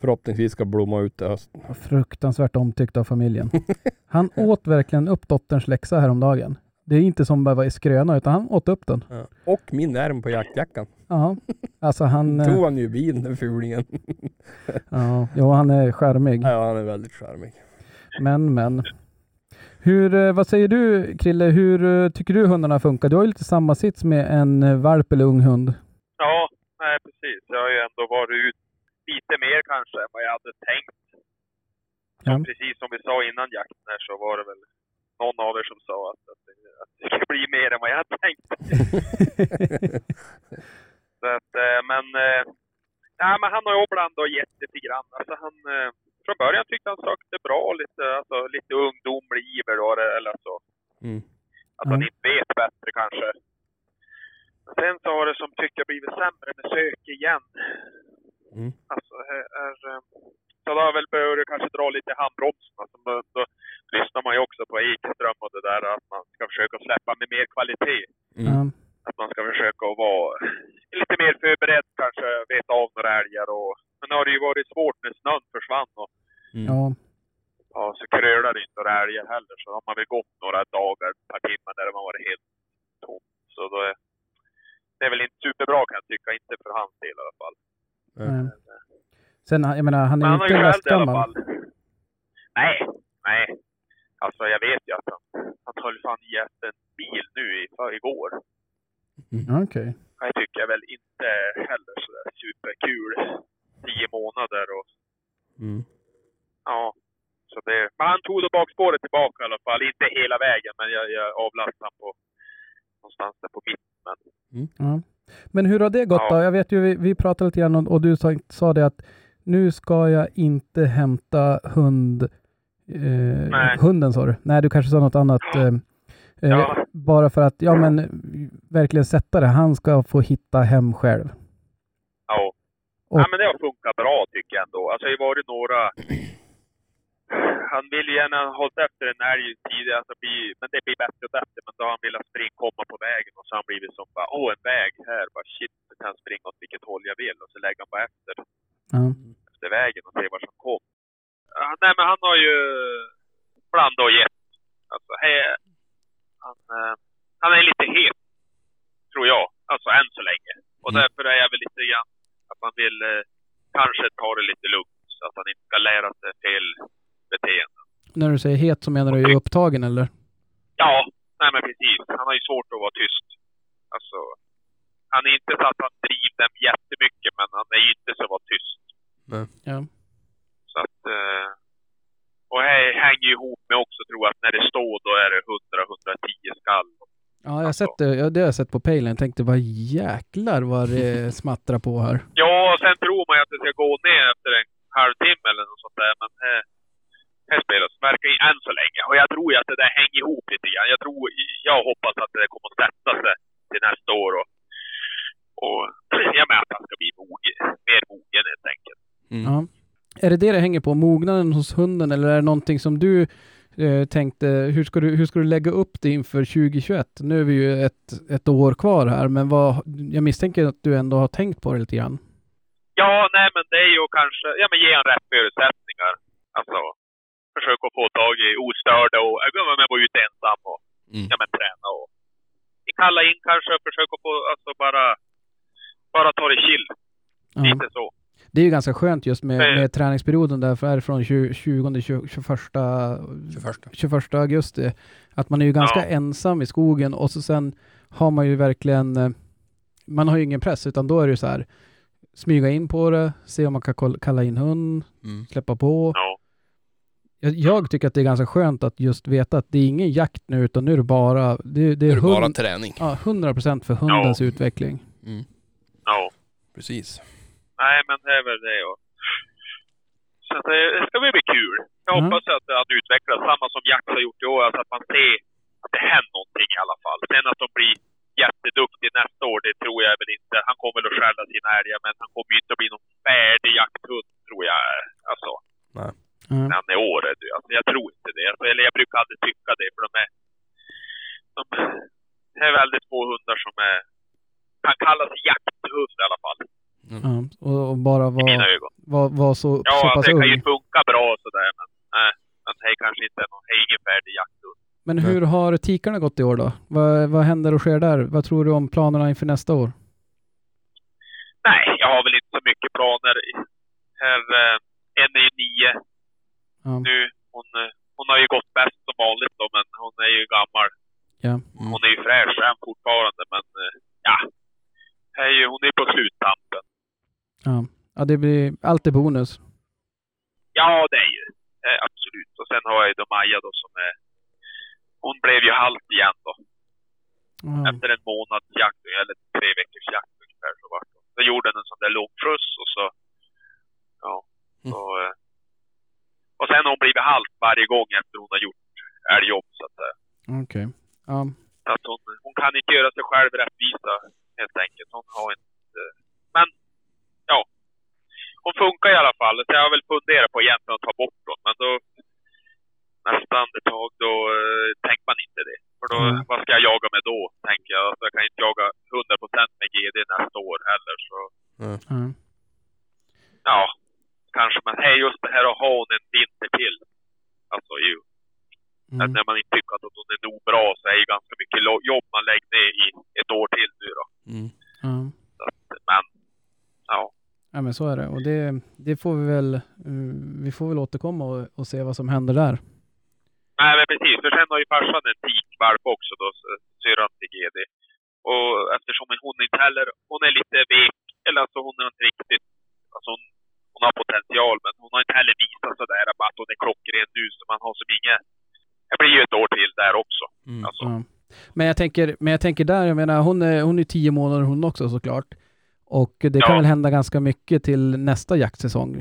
S2: förhoppningsvis ska blomma ut i höst.
S1: Fruktansvärt omtyckt av familjen. Han åt verkligen upp dotterns läxa häromdagen. Det är inte som bara var i skröna utan han åt upp den.
S2: Ja. Och min ärm på jaktjackan.
S1: Ja, alltså han... eh,
S2: Tog han ju bilen den fulingen.
S1: Ja, jo, han är charmig.
S2: ja, han är väldigt charmig.
S1: Men, men. Hur, eh, vad säger du Krille, hur eh, tycker du hundarna funkar? Du har ju lite samma sits med en eh, valp eller ung hund.
S3: Ja, nej precis. Jag har ju ändå varit ut lite mer kanske än vad jag hade tänkt.
S1: Ja.
S3: Precis som vi sa innan jakten här så var det väl någon av er som sa att, att, det, att det skulle bli mer än vad jag hade tänkt. Så att, men, ja, men han har ju blandat och gett lite grann. Alltså han, eh, från början tyckte han sökte bra, lite, alltså, lite ungdomlig iver då, eller så.
S2: Mm.
S3: Att han
S1: Ja.
S3: inte vet bättre kanske. Men sen så har det som tycker jag blivit sämre med sök igen.
S2: Mm.
S3: Alltså, är, är, eh, så då har väl börjat kanske dra lite i handbromsen. Alltså, då, då lyssnar man ju också på Ekström och det där att man ska försöka släppa med mer kvalitet.
S2: Mm.
S3: Att man ska försöka att vara lite mer förberedd kanske, veta av några älgar och... Men nu har det ju varit svårt när snön försvann och
S2: Mm.
S1: ja,
S3: ja, så krölar det inte några älgar heller. Så har man väl gått några dagar, ett par timmar där har varit helt tomt. Så då är det är väl inte superbra kan jag tycka, inte för hans del i alla fall.
S1: nej. Sen, jag menar, han är
S3: Men
S1: inte lastgammal.
S3: fall. Nej, nej. Alltså jag vet ju att han, han höll fan i en bil nu i, för igår.
S1: Ja, Okej.
S3: Det tycker jag väl inte heller sådär superkul. Tio månader och
S2: Mm.
S3: ja. Så det, men han tog då bakspåret tillbaka i alla fall. Inte hela vägen, men jag, jag avlastade på någonstans där på mitten. Men
S1: Ja. Men hur har det gått
S3: Ja.
S1: då? Jag vet ju, vi, vi pratade lite grann och, och du sa, sa det att nu ska jag inte hämta hund. Eh,
S3: Nej.
S1: hunden sa du? Nej, du kanske sa något annat. Eh,
S3: Ja.
S1: Bara för att, ja men verkligen sätta det. Han ska få hitta hem själv.
S3: ja.
S1: Och-
S3: ja, men det har funkat bra tycker jag ändå. Alltså det har varit några... Han vill ju gärna ha hållit efter en älg tidigare, alltså men det blir bättre och bättre. Men då har han velat springa, komma på vägen och så har han blivit som bara, åh en väg här, bara shit, nu kan jag springa åt vilket håll jag vill. Och så lägger han bara efter,
S1: Ja.
S3: efter vägen och ser vad som kom. Ja, nej men han har ju blandat och gett. Han, eh, han är lite het, tror jag. Alltså än så länge. Och
S2: Mm.
S3: därför är jag väl lite grann att man vill eh, kanske ta det lite lugnt så att han inte ska lära sig fel beteende.
S1: När du säger het så menar du ju upptagen eller?
S3: Ja, nej men precis. Han har ju svårt att vara tyst. Alltså, han är inte så att han driver dem jättemycket, men han är ju inte så att vara tyst.
S2: Nej.
S1: Ja.
S3: Så att... Eh, och det hänger ju ihop med också, tror jag, att när det står då är det 100-110 skall.
S1: Ja, jag har sett det. Ja, det har jag sett på pejlen. Jag tänkte, vad jäklar vad det smattrar på här.
S3: Ja, sen tror man ju att det ska gå ner efter en halvtimme eller något sånt där, men här, här spelas verkar ju än så länge. Och jag tror ju att det där hänger ihop lite grann. Jag tror, jag hoppas att det kommer att sätta sig till nästa år och, och jag menar att han ska bli mogen, mer mogen helt enkelt.
S2: Mm.
S1: Ja. Är det det det hänger på? Mognaden hos hunden eller är det någonting som du eh, tänkte, hur ska, du, hur ska du lägga upp det inför 2021? Nu är vi ju ett, ett år kvar här, men vad, jag misstänker att du ändå har tänkt på det lite grann.
S3: Ja, nej men det är ju kanske, ja men ge en rätt förutsättningar. Alltså, försöka få tag i ostörda och, jag inte, vara ute ensam och,
S2: Mm.
S3: ja men träna och kalla in kanske och försöka få, alltså bara, bara ta det chill.
S1: Ja.
S3: Lite så.
S1: Det är ju ganska skönt just med,
S3: Mm.
S1: med träningsperioden där, för är det från 20, 20 21,
S2: 21.
S1: 21 augusti. Att man är ju ganska
S3: Ja.
S1: ensam i skogen och så sen har man ju verkligen, eh, man har ju ingen press utan då är det ju så här, smyga in på det, se om man kan kalla in hund,
S2: Mm.
S1: släppa på.
S3: Ja.
S1: Jag, jag tycker att det är ganska skönt att just veta att det är ingen jakt nu utan nu är det bara, det, det
S2: Det
S1: är
S2: är bara
S1: hund,
S2: träning.
S1: ja, 100% för hundens utveckling.
S2: Mm.
S3: Ja.
S2: Precis.
S3: Nej, men det är väl det. Och... Så att det, det ska väl bli kul. Jag
S1: Mm.
S3: hoppas att det utvecklas samma som Jax har gjort i år. Alltså att man ser att det händer någonting i alla fall. Sen att de blir jätteduktiga nästa år, det tror jag väl inte. Han kommer väl att skälla sina älgar, men han kommer ju inte att bli någon färdig jakthund, tror jag. Alltså,
S1: Ja.
S3: när han är år. du. Alltså, jag tror inte det. Alltså, eller jag brukar aldrig tycka det, för de är... De, det är väldigt få hundar som är, kan kallas jakthund i alla fall,
S1: Ja, och, och bara
S3: i mina
S1: vara
S3: ögon.
S1: Så,
S3: Ja,
S1: så
S3: alltså,
S1: pass
S3: det kan
S1: ung.
S3: ju funka bra och sådär, men nej. Men det är kanske inte någon, det är ingen färdig jakthund.
S1: Men hur har tikarna gått i år då? Vad, vad händer och sker där? Vad tror du om planerna inför nästa år?
S3: Nej, jag har väl inte så mycket planer. Här, eh, en är ju nio
S1: Ja.
S3: nu. Hon, hon har ju gått bäst som vanligt då, men hon är ju gammal.
S1: Ja.
S2: Mm.
S3: Hon är ju fräsch än fortfarande, men eh, ja. Det är ju, hon är på sluttampen.
S1: Ja. Ja, det blir alltid bonus.
S3: Ja, det är ju eh, absolut. Och sen har jag ju då Maja då som är... Hon blev ju halt igen då.
S1: Ja.
S3: Efter en månads jakt, eller tre veckors jakt ungefär så vart hon. Då gjorde den en sån där lågskjuts och så... Ja. Så, eh, och sen har hon blivit halt varje gång efter hon har gjort älgjobb så att säga.
S1: Okej. Ja.
S3: Så att hon, hon kan inte göra sig själv rättvisa helt enkelt. Hon har inte... Men. Hon funkar i alla fall. Så jag har väl funderat på egentligen att ta bort dem. Men då... Nästa andetag då uh, tänker man inte det. För då,
S1: Mm.
S3: vad ska jag jaga med då? Tänker jag. Alltså, jag kan inte jaga 100% med GD nästa år heller. Så
S1: Ja.
S3: ja, kanske. Men hej, just det här att ha hon en vinter till. Alltså ju. Att
S1: Mm.
S3: när man inte tycker att hon är nog bra så är det ju ganska mycket jobb man lägger ner i ett år till nu då.
S2: Mm.
S1: Ja.
S3: Så att, men, ja.
S1: Ja, men så är det. Och det, det får vi väl, eh, vi får väl återkomma och, och se vad som händer där.
S3: Nej men precis, för sen har ju farsan en tikvalp också då, syrran till GD. Och eftersom hon inte heller, hon är lite vek, eller alltså hon är inte riktigt, alltså hon, hon har potential men hon har inte heller visat sådär att hon är klockren nu så man har som inget, det blir ju ett år till där också.
S2: Mm.
S3: Alltså,
S1: Ja. Men jag tänker, men jag tänker där, jag menar hon är, hon är tio månader hon också såklart. Och det kan
S3: Ja.
S1: väl hända ganska mycket till nästa jaktsäsong.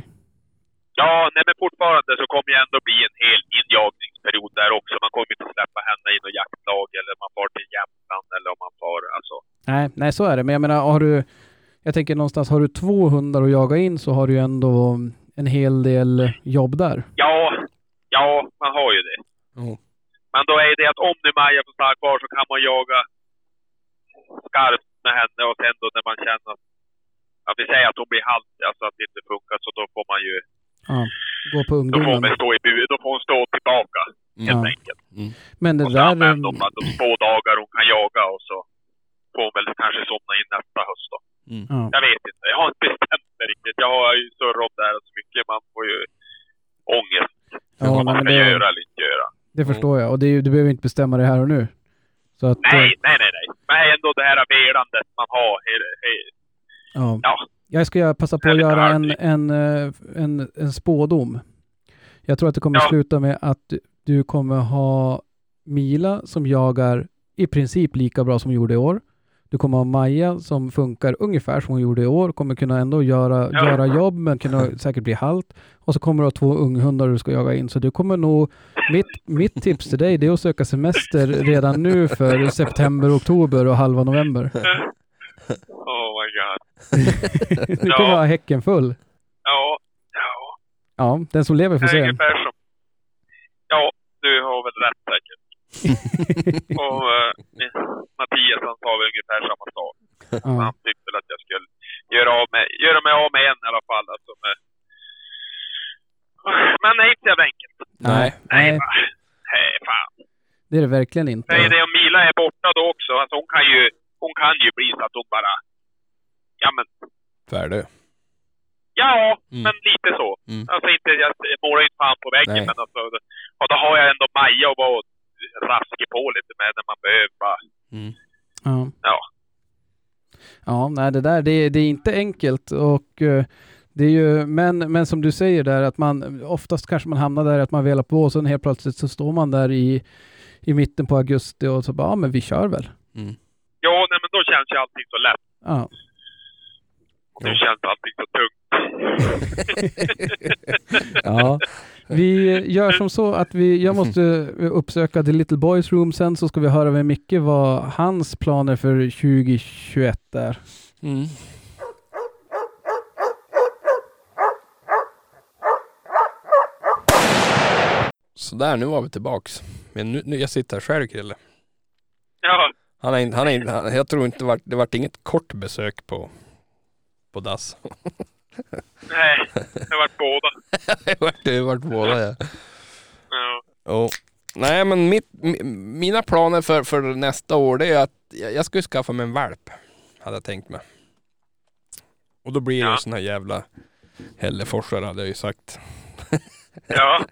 S3: Ja, nej men fortfarande så kommer det ändå bli en hel injagningsperiod där också. Man kommer inte släppa henne i något jaktlag eller man far till Jämtland eller om man far, alltså.
S1: Nej, nej så är det. Men jag menar, har du, jag tänker någonstans, har du två hundar att jaga in så har du ju ändå en hel del jobb där.
S3: Ja, ja, man har ju det.
S2: Jo.
S3: Men då är det att om nu Maja får stanna kvar så kan man jaga skarpt med henne och sen då när man känner att, att vi säger att hon blir halt, alltså att det inte funkar, så då får man ju,
S1: Ja, gå på
S3: då får
S1: ungdomen.
S3: stå i då får hon stå tillbaka helt
S1: Ja.
S3: enkelt.
S1: Men det
S3: Och så
S1: där...
S3: använder hon att de två dagar hon kan jaga och så får hon väl kanske somna in nästa höst då.
S2: Mm.
S1: Ja.
S3: Jag vet inte, jag har inte bestämt mycket. Man får ju ångest.
S1: Ja,
S3: vad man
S1: men
S3: ska
S1: det,
S3: göra eller inte göra.
S1: det förstår jag. Och det är, ju- du behöver inte bestämma det här och nu. Så att,
S3: Nej,
S1: eh,
S3: nej, nej, nej. Men ändå det här velandet man har.
S1: Ja.
S3: Ja,
S1: Jag ska passa på att göra en, en, eh, en, en spådom. Jag tror att det kommer
S3: Ja.
S1: sluta med att du kommer ha Mila som jagar i princip lika bra som hon gjorde i år. Du kommer ha Maja som funkar ungefär som hon gjorde i år, kommer kunna ändå göra,
S3: Ja.
S1: göra jobb men kunna säkert bli halt. Och så kommer du ha två unghundar du ska jaga in. Så du kommer nog, mitt, mitt tips till dig det är att söka semester redan nu för september, oktober och halva november.
S3: oh my god.
S1: Du kommer
S3: Ja.
S1: ha häcken full.
S3: Ja, ja.
S1: Ja, den som lever får se.
S3: Ja, du har väl rätt säkert. Och eh, Mattias han sa väl ungefär samma sak.
S1: Ja.
S3: Han tyckte väl att jag skulle göra, av med, göra mig av med en i alla fall. Alltså med... Men är inte jävla enkelt.
S2: Nej.
S3: Nej,
S1: Nej?
S3: Nej, fan.
S1: det är det verkligen inte.
S3: Nej, det om Mila är borta då också. Alltså hon kan ju, hon kan ju bli så att hon bara... Ja men,
S2: Färdig.
S3: ja,
S2: Mm.
S3: men lite så.
S2: Mm.
S3: Alltså inte, jag målar ju inte fan på väggen
S2: Nej.
S3: men alltså, och då har jag ändå Maja att vara raskig på lite med när man behöver bara.
S2: Mm.
S1: Ja.
S3: Ja.
S1: Ja, nej det där det, är- det är inte enkelt och eh, det är ju, men, men som du säger där att man oftast kanske man hamnar där att man velar på och sen helt plötsligt så står man där i, i mitten på augusti och så bara, ja men vi kör väl.
S2: Mm.
S3: Ja, nej men då känns ju allting så lätt.
S1: Ja.
S3: Nu känns allting så tungt.
S1: ja. Vi gör som så att vi, jag måste uppsöka The Little Boys Room sen så ska vi höra med Micke vad hans planer för 2021 är.
S2: Mm. Sådär, nu var vi tillbaks. Men nu, nu, jag sitter här själv Krille.
S3: Ja,
S2: Han är, inte- han är, inte- han, jag tror inte det vart, det vart inget kort besök på, på dass.
S3: nej, det vart båda.
S2: det vart, det vart båda ja.
S3: Ja.
S2: Nej men mitt, mi- mina planer för, för nästa år det är att jag, ska skaffa mig en valp. Hade jag tänkt mig. Och då blir det
S3: Ja.
S2: ju sån här jävla Hälleforsare hade jag ju sagt.
S3: Ja,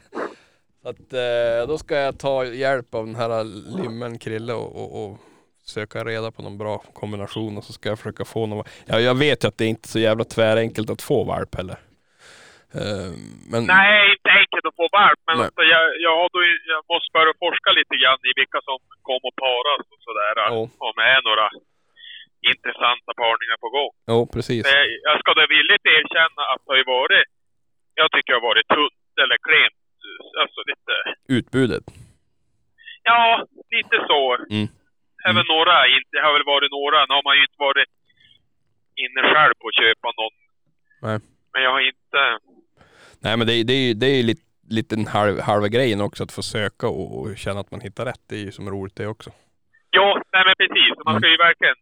S2: Så att eh, då ska jag ta hjälp av den här limmen Krille och, och, och söka reda på någon bra kombination och så ska jag försöka få någon. Ja, jag vet ju att det är inte så jävla tvärenkelt att få valp heller. Eh, men
S3: nej, inte enkelt att få valp. Men alltså, jag, jag, har då, jag måste börja forska lite grann i vilka som kommer att paras och sådär.
S2: Jo.
S3: Om det är några intressanta parningar på gång.
S2: jo precis.
S3: Eh, Jag ska då villigt erkänna att det har ju varit, jag tycker det har varit tunt eller klent. Alltså lite,
S2: Utbudet.
S3: ja, lite så.
S2: Mm.
S3: Även några, inte, det har väl varit några, nu har man ju inte varit inne själv på att köpa någon.
S2: Nej.
S3: Men jag har inte,
S2: Nej men det, är- det är ju det är lite, lite halv, halva grejen också att få söka och, och känna att man hittar rätt. Det är ju som roligt det också.
S3: ja, nej men precis. Man
S2: Mm.
S3: ska ju verkligen,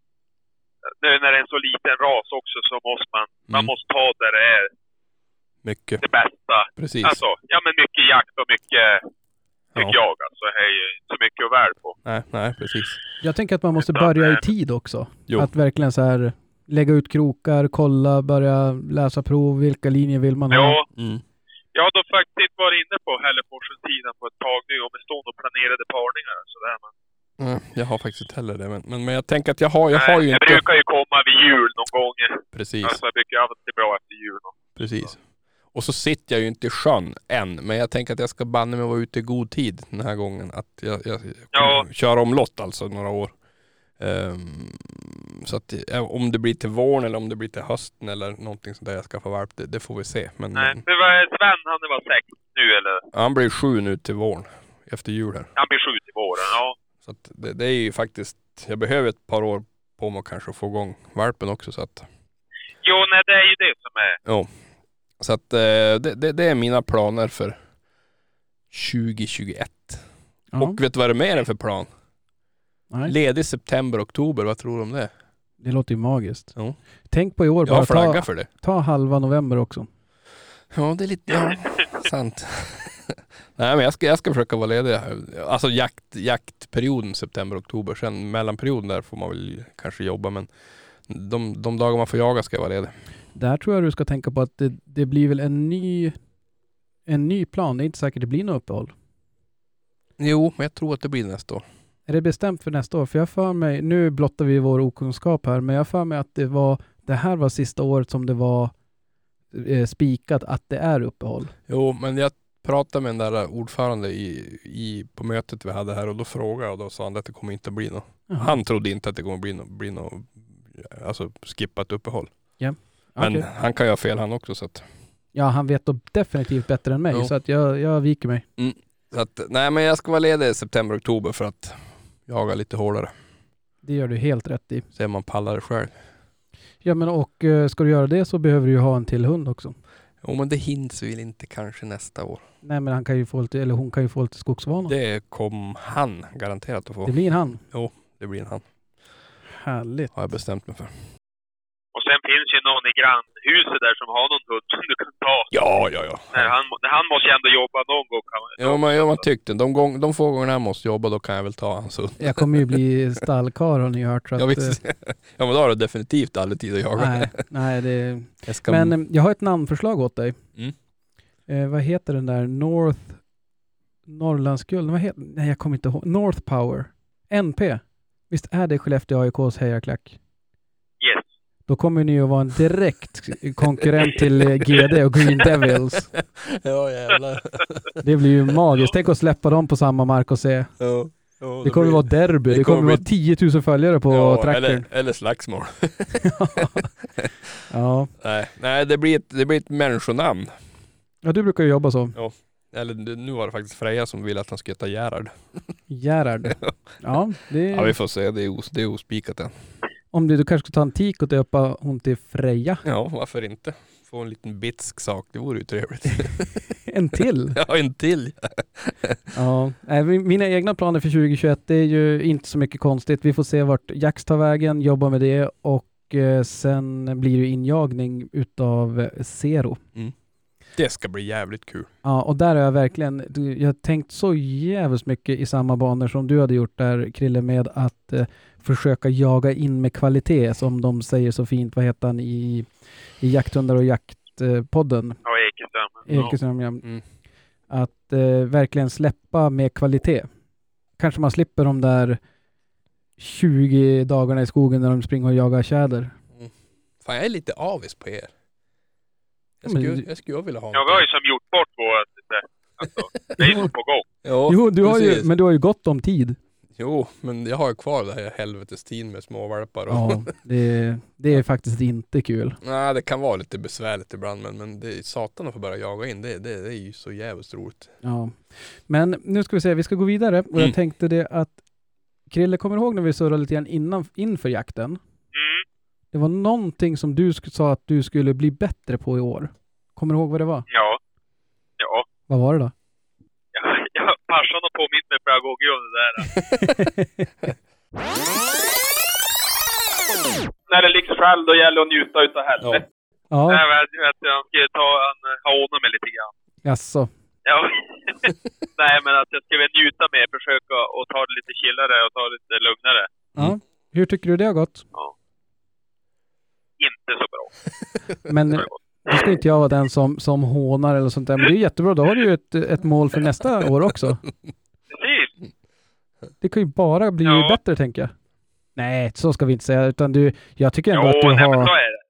S3: nu när det är en så liten ras också så måste man, man
S2: Mm.
S3: måste ta där det är
S2: Mycket.
S3: det bästa.
S2: Precis.
S3: Alltså, ja men mycket jakt och mycket, tycker
S2: Ja.
S3: jag alltså. Det är ju inte så mycket att väl på.
S2: Nej, nej precis.
S1: Jag tänker att man måste
S3: Utan,
S1: börja i
S3: eh,
S1: tid också.
S2: Jo.
S1: Att verkligen så här lägga ut krokar, kolla, börja läsa prov, vilka linjer vill man ha?
S3: Ja,
S2: Mm.
S3: jag har då faktiskt varit inne på Hälleforsen-sidan på ett tag nu och med stående och planerade parningar och sådär. Men,
S2: Nej, jag har faktiskt inte heller det. Men, men, men jag tänker att jag har, jag
S3: nej,
S2: har ju
S3: det
S2: inte...
S3: brukar ju komma vid jul någon gång.
S2: Precis,
S3: Alltså det brukar alltid bra efter jul.
S2: precis. Och så sitter jag ju inte i sjön än. Men jag tänker att jag ska banne mig vara ute i god tid den här gången. Att jag, jag
S3: Ja.
S2: kör omlott alltså några år. Ehm, så att om det blir till våren eller om det blir till hösten eller någonting sånt där jag ska få valp, det, det får vi se. Men,
S3: Nej,
S2: men
S3: var Sven, han var sex nu eller?
S2: han blir sju nu till våren. Efter jul här.
S3: Han blir sju till våren, ja.
S2: Så att det, det är ju faktiskt, jag behöver ett par år på mig kanske att få igång valpen också så att
S3: Jo, nej det är ju det som är.
S2: Jo. Så att eh, det, det, det är mina planer för 2021.
S1: Ja.
S2: Och vet du vad det mer är för plan?
S1: Nej,
S2: Ledig september, oktober. Vad tror du om det?
S1: det låter ju magiskt.
S2: Jo.
S1: Tänk på i år bara, ta,
S2: för det.
S1: ta halva november också.
S2: Ja, det är lite, ja, sant. Nej men jag ska, jag ska försöka vara ledig. Alltså jakt, jaktperioden september, oktober. Sen mellanperioden där får man väl kanske jobba men de, de dagar man får jaga ska jag vara ledig.
S1: Där tror jag du ska tänka på att det, det blir väl en ny, en ny plan. Det är inte säkert det blir något uppehåll.
S2: Jo, men jag tror att det blir nästa år.
S1: Är det bestämt för nästa år? För jag för mig, nu blottar vi vår okunskap här, men jag för mig att det var, det här var sista året som det var eh, spikat att det är uppehåll.
S2: Jo, men jag pratade med den där ordförande i, i, på mötet vi hade här och då frågade jag och då sa han att det kommer inte bli något.
S1: Jaha.
S2: Han trodde inte att det kommer bli något, bli något alltså skippat uppehåll. Men
S1: Okej.
S2: han kan ju ha fel han också så att,
S1: Ja, han vet då definitivt bättre än mig,
S2: Jo.
S1: så att jag, jag viker mig.
S2: så att, nej men jag ska vara ledig i september, oktober för att jaga lite hårdare.
S1: Det gör du helt rätt i.
S2: Se om man pallar det själv.
S1: Ja, men och eh, ska du göra det så behöver du ju ha en till hund också.
S2: Jo men det hinns väl inte kanske nästa år.
S1: Nej, men han kan ju få lite, eller hon kan ju få lite skogsvana. Det,
S2: Det kom han garanterat att få.
S1: blir en han.
S2: Det blir en han.
S1: Härligt.
S2: Har jag bestämt mig för.
S3: Och sen finns ju någon i grannhuset där som har någon hund som du kan ta.
S2: Ja, ja, ja.
S3: Nej, han, han måste ju ändå jobba någon gång. Kan man,
S2: Ja, men jag tyckte de, gång, de få gångerna jag måste jobba då kan jag väl ta hans hund.
S1: Jag kommer ju bli stallkarl har ni hört. Så att,
S2: Ja, visst.
S1: eh,
S2: ja men då har du definitivt aldrig tid att jaga.
S1: nej, nej det,
S2: Jag ska...
S1: Men eh, jag har ett namnförslag åt dig.
S2: Mm.
S1: Eh, vad heter den där? North Norrlandsguld? Vad heter, nej, jag kommer inte ihåg. North Power. NP. Visst är det Skellefteå AIKs hejarklack? Då kommer ni att vara en direkt konkurrent till eh, GD och Green Devils.
S2: ja jävlar.
S1: Det blir ju magiskt. Tänk att släppa dem på samma mark och se.
S2: ja. Ja,
S1: Det kommer ju vara derby. Det kommer
S2: kommer
S1: vara 10 000 följare på
S2: ja,
S1: trackern.
S2: eller, eller slagsmål.
S1: ja.
S2: nej, nej det, blir ett, det blir ett människonamn.
S1: ja, du brukar ju jobba så.
S2: Eller det- nu var det faktiskt Freja som ville att han skulle heta Gerhard.
S1: Gerhard. Ja, det
S2: Ja vi får se, det är, os, det är ospikat än.
S1: Om du, du kanske ska ta en tik och döpa hon till Freja.
S2: Ja, varför inte? Få en liten bitsk sak, det vore ju trevligt.
S1: En till.
S2: ja, en till.
S1: Ja, mina egna planer för 2021 det är ju inte så mycket konstigt. Vi får se vart Jax tar vägen, jobba med det och eh, sen blir det injagning utav eh, Zero.
S2: Det ska bli jävligt kul.
S1: Ja, och där har jag verkligen, jag har tänkt så jävligt mycket i samma banor som du hade gjort där Krille med att eh, försöka jaga in med kvalitet som de säger så fint, vad heter han i, i Jakthundar och jaktpodden?
S3: Ja, Ekeström.
S1: Ekeström, ja.
S2: Mm.
S1: Att eh, verkligen släppa med kvalitet. Kanske man slipper de där 20 dagarna i skogen när de springer och jagar tjäder.
S2: Fan jag är lite avis på er. Jag
S1: Men
S2: skulle,
S1: du-
S2: jag skulle vilja ha
S3: Ja, vi har ju som gjort bort vårt lite. Alltså, det är ju på gång.
S1: Jo, du har ju, men du har ju gott om tid.
S2: Jo, men jag har ju kvar det här helvetestiden med småvalpar och...
S1: Ja, det, det är faktiskt inte kul.
S2: Nej, det kan vara lite besvärligt ibland men, men det är satan att få börja jaga in. Det, det, det är ju så jävligt roligt.
S1: Ja. Men nu ska vi se, vi ska gå vidare och
S2: Mm.
S1: jag tänkte det att Krille, kommer du ihåg när vi surrade lite grann innan, inför jakten?
S3: Mm.
S1: Det var någonting som du sa att du skulle bli bättre på i år. Kommer du ihåg vad det var?
S3: Ja. Ja.
S1: Vad var det då?
S3: Ja. ja farsan har påmint mig flera gånger om det där. När det ligger själv, då gäller det att njuta utav helvetet.
S1: ja,
S3: Nej, men jag vet, jag ska ta en, ha ordnat mig lite grann.
S1: jaså.
S3: Ja. Nej, men att jag ska väl njuta med, försöka och ta det lite chillare och ta det lite lugnare.
S1: Ja. Hur tycker du det har gått?
S3: Inte så bra.
S1: Men
S3: har
S1: då ska inte jag vara den som, som hånar eller sånt där. Men det är jättebra. Då har du ju ett, ett mål för nästa år också.
S3: Precis.
S1: Det kan ju bara bli
S3: Ja.
S1: bättre tänker jag. Nej, så ska vi inte säga. Utan du, jag tycker ändå
S3: Jo,
S1: att du
S3: nej, men så
S1: har...
S3: är det.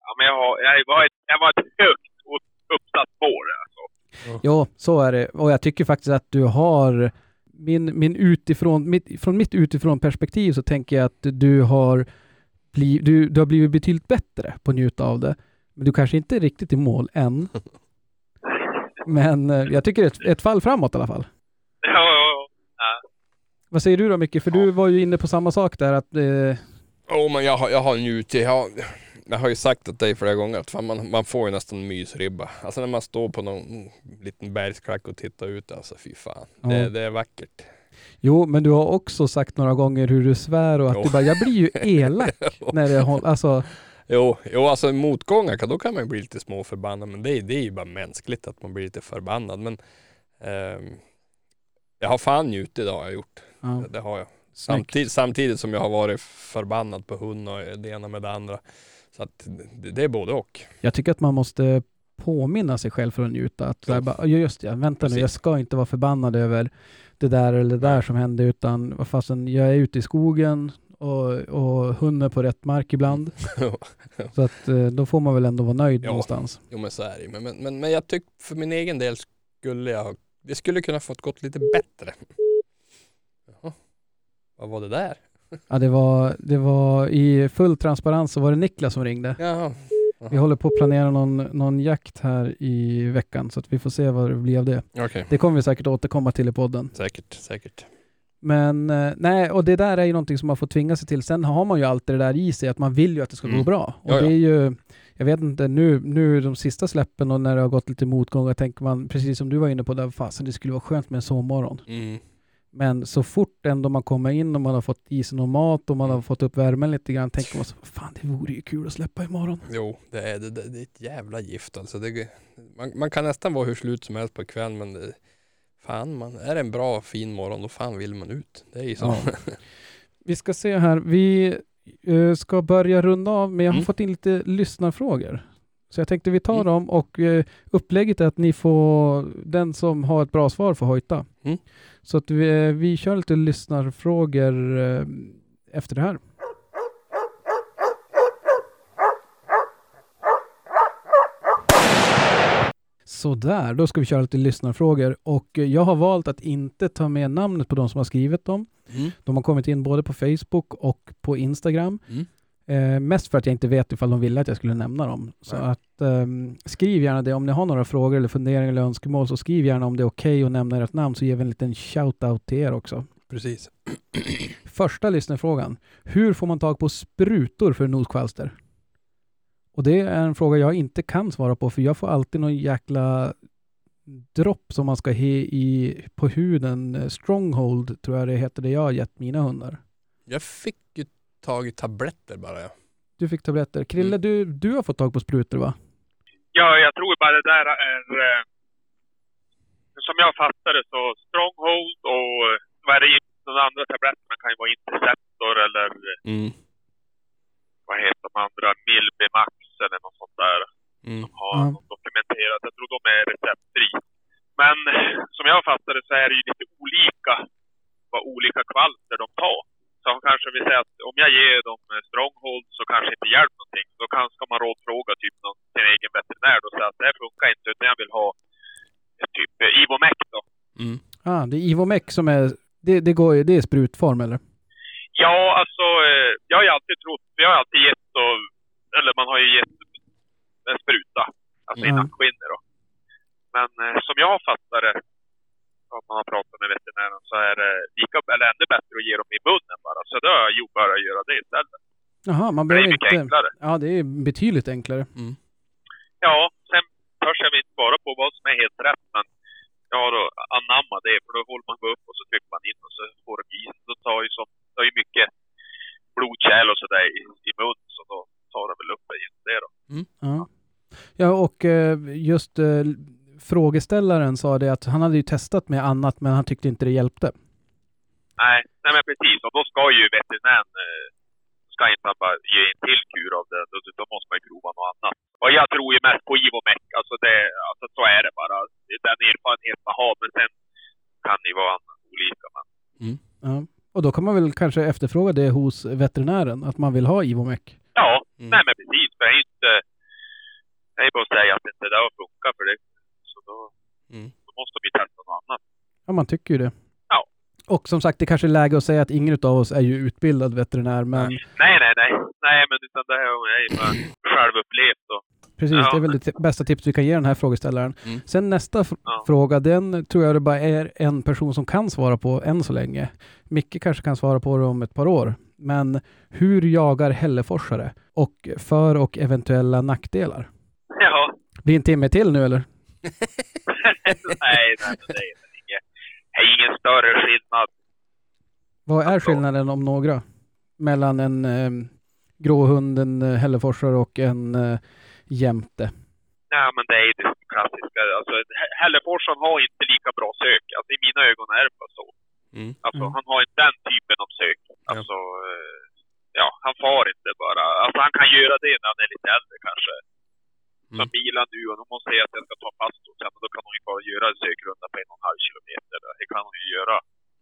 S3: Ja, men jag, har, jag, var ett, jag var ett högt upp- uppsatt mål. Alltså.
S1: Jo, så är det. Och jag tycker faktiskt att du har... Min, min utifrån, mitt, från mitt utifrån perspektiv så tänker jag att du har, bli, du, du har blivit betydligt bättre på att njuta av det. Men du kanske inte är riktigt i mål än. Men eh, jag tycker det är ett, ett fall framåt i alla fall.
S3: Ja, ja, ja.
S1: Vad säger du då Micke? För du var ju inne på samma sak där att... Eh,
S2: Jo men jag har, jag har njutit. Jag har, jag har ju sagt till dig flera gånger att fan, man, man får ju nästan mysribba. Alltså när man står på någon liten bergsklack och tittar ut, alltså fy fan.
S1: Ja.
S2: Det, det är vackert.
S1: jo, men du har också sagt några gånger hur du svär och att
S2: Jo.
S1: du bara, jag blir ju elak när det håller... Alltså,
S2: Jo, jo alltså motgångar, då kan man ju bli lite småförbannad. Men det, är- det är ju bara mänskligt att man blir lite förbannad. Men ehm, jag har fan njutit idag har jag gjort.
S1: ja.
S2: Det har jag. Samtidigt, samtidigt som jag har varit förbannad på hund och det ena med det andra. Så att det, det är både och.
S1: Jag tycker att man måste påminna sig själv för att njuta. Att
S2: Jo.
S1: bara, "Ja, just det, vänta nu, jag ska inte vara förbannad över det där eller det där som hände, utan vad fasen, jag är ute i skogen och, och hunden på rätt mark ibland. Så att eh, då får man väl ändå vara nöjd
S2: Ja.
S1: någonstans.
S2: Jo men så är det men, men, men, jag tycker för min egen del skulle jag, det skulle kunna fått gått lite bättre. Jaha. Vad var det där?
S1: Ja, det var, det var i full transparens så var det Niklas som ringde.
S2: Jaha.
S1: Vi håller på att planera någon, någon jakt här i veckan så att vi får se vad det blir av det.
S2: Okej,
S1: Det kommer vi säkert återkomma till i podden.
S2: säkert, säkert.
S1: Men eh, nej, och det där är ju någonting som man får tvinga sig till. Sen har man ju alltid det där i sig att man vill ju att det ska gå
S2: Mm.
S1: bra. Och
S2: Ja, ja.
S1: det är ju, jag vet inte, nu, nu de sista släppen och när det har gått lite motgångar tänker man, precis som du var inne på där, fasen det skulle vara skönt med en sovmorgon.
S2: Mm.
S1: Men så fort ändå man kommer in och man har fått i sig någon mat och man
S2: Mm.
S1: har fått upp värmen lite grann, tänker man så, fan det vore ju kul att släppa imorgon.
S2: Jo, det är, det, det är ett jävla gift alltså. Det, man, man kan nästan vara hur slut som helst på kvällen men det, fan man, är det en bra fin morgon då fan vill man ut. Det är ju så.
S1: Ja. Vi ska se här, vi eh, ska börja runda av, men jag har
S2: Mm.
S1: fått in lite lyssnarfrågor. Så jag tänkte vi tar
S2: Mm.
S1: dem och eh, upplägget är att ni får, den som har ett bra svar får hojta.
S2: Mm.
S1: Så att vi, eh, vi kör lite lyssnarfrågor eh, efter det här. Sådär, då ska vi köra lite lyssnarfrågor och eh, jag har valt att inte ta med namnet på de som har skrivit dem.
S2: Mm.
S1: De har kommit in både på Facebook och på Instagram.
S2: Mm.
S1: Eh, mest för att jag inte vet ifall de ville att jag skulle nämna dem. Så
S2: Nej.
S1: att ehm, skriv gärna det. Om ni har några frågor eller funderingar eller önskemål så skriv gärna om det är okej att nämna ert namn så ger vi en liten shout-out till er också.
S2: Precis.
S1: Första lyssnarfrågan. Hur får man tag på sprutor för noskvalster? Och det är en fråga jag inte kan svara på för jag får alltid någon jäkla dropp som man ska he i, på huden. Stronghold tror jag det heter det jag har gett mina hundar.
S2: Jag fick ju tagit tabletter bara ja.
S1: Du fick tabletter. Krille,
S2: Mm.
S1: du, du har fått tag på sprutor va?
S3: Ja, jag tror bara det där är... Eh, som jag fattar det så Stronghold och vad är det de andra tabletterna kan ju vara Interceptor eller
S2: Mm.
S3: vad heter de andra? Milbimax eller något sånt där.
S2: Mm.
S3: Har
S1: Ja.
S3: något dokumenterat. Jag tror de är receptfri. Men som jag fattar det så är det ju lite olika vad olika kvalster de tar. Så han kanske vill säga att om jag ger dem Stronghold så kanske inte hjälper någonting. Då kan, ska man rådfråga typ någon, sin egen veterinär och säga att det här funkar inte utan jag vill ha typ Ivomec då.
S2: Mm.
S1: Ah, det är Ivomec som är, det, det, går, ju- det är sprutform eller?
S3: Ja, alltså eh, jag har ju alltid trott, jag har alltid gett och, eller man har ju gett en spruta, alltså i
S1: Ja.
S3: nackskinnet då. Men eh, som jag har fattat det, om man har pratat med veterinären, så är det lika, eller ännu bättre att ge dem i munnen bara. Så då har jag ju börjat göra det istället.
S1: Man
S3: För det är
S1: behöver
S3: mycket
S1: inte...
S3: enklare.
S1: Ja, det är betydligt enklare.
S2: Mm.
S3: Ja, sen törs jag inte svara på vad som är helt rätt, men jag har då anammat det, för då håller man upp och så trycker man in och så får de i sig. Då tar ju som, det ju mycket blodkärl och sådär i, i mun, så då tar de väl upp det genom det då.
S1: Ja, ja och eh, just eh, frågeställaren sa det att han hade ju testat med annat men han tyckte inte det hjälpte.
S3: Nej, nej men precis. Och då ska ju veterinären, eh, ska inte bara ge en till kur av det, då, då måste man ju prova något annat. Och jag tror ju mest på Ivomec, alltså det, alltså så är det bara. Den erfarenhet man har, men sen kan det ju vara olika. Men
S1: Ja. Och då kan man väl kanske efterfråga det hos veterinären, att man vill ha Ivomec.
S3: ja,
S2: Mm.
S3: nej men precis. För det är inte, det är bara att säga att inte det har funkat för det. Så då,
S2: Mm.
S3: då måste vi testa något annat.
S1: Ja, man tycker ju det. Och som sagt, det kanske är läge att säga att ingen av oss är ju utbildad veterinär, men
S3: Nej, nej, nej. Nej, men utan det här är ju bara självupplevt och
S1: precis,
S3: Ja.
S1: det är väl det bästa tips vi kan ge den här frågeställaren.
S2: Mm.
S1: Sen nästa f-
S3: Ja.
S1: fråga, den tror jag det bara är en person som kan svara på än så länge. Micke kanske kan svara på det om ett par år. Men hur jagar hälleforsare? Och för och eventuella nackdelar?
S3: ja.
S1: Blir en timme till nu eller?
S3: nej, nej, men det är ingen större skillnad.
S1: Vad är
S3: Alltså-
S1: skillnaden om några? Mellan en eh, gråhund, en eh, hälleforsare och en eh, jämte?
S3: Nej, men det är ju det klassiska. Alltså, Hä- Hälleforsson har inte lika bra sök. Alltså, I mina ögon är det bara så.
S2: Mm.
S3: Alltså,
S1: Mm.
S3: han har inte den typen av sök. Alltså, eh, ja, han far inte bara. Alltså han kan göra det när han är lite äldre kanske. Som
S2: Mm.
S3: nu och om hon säger att jag ska ta fast och sen då kan hon ju bara göra en sökrunda på en och en halv kilometer. Det kan hon ju göra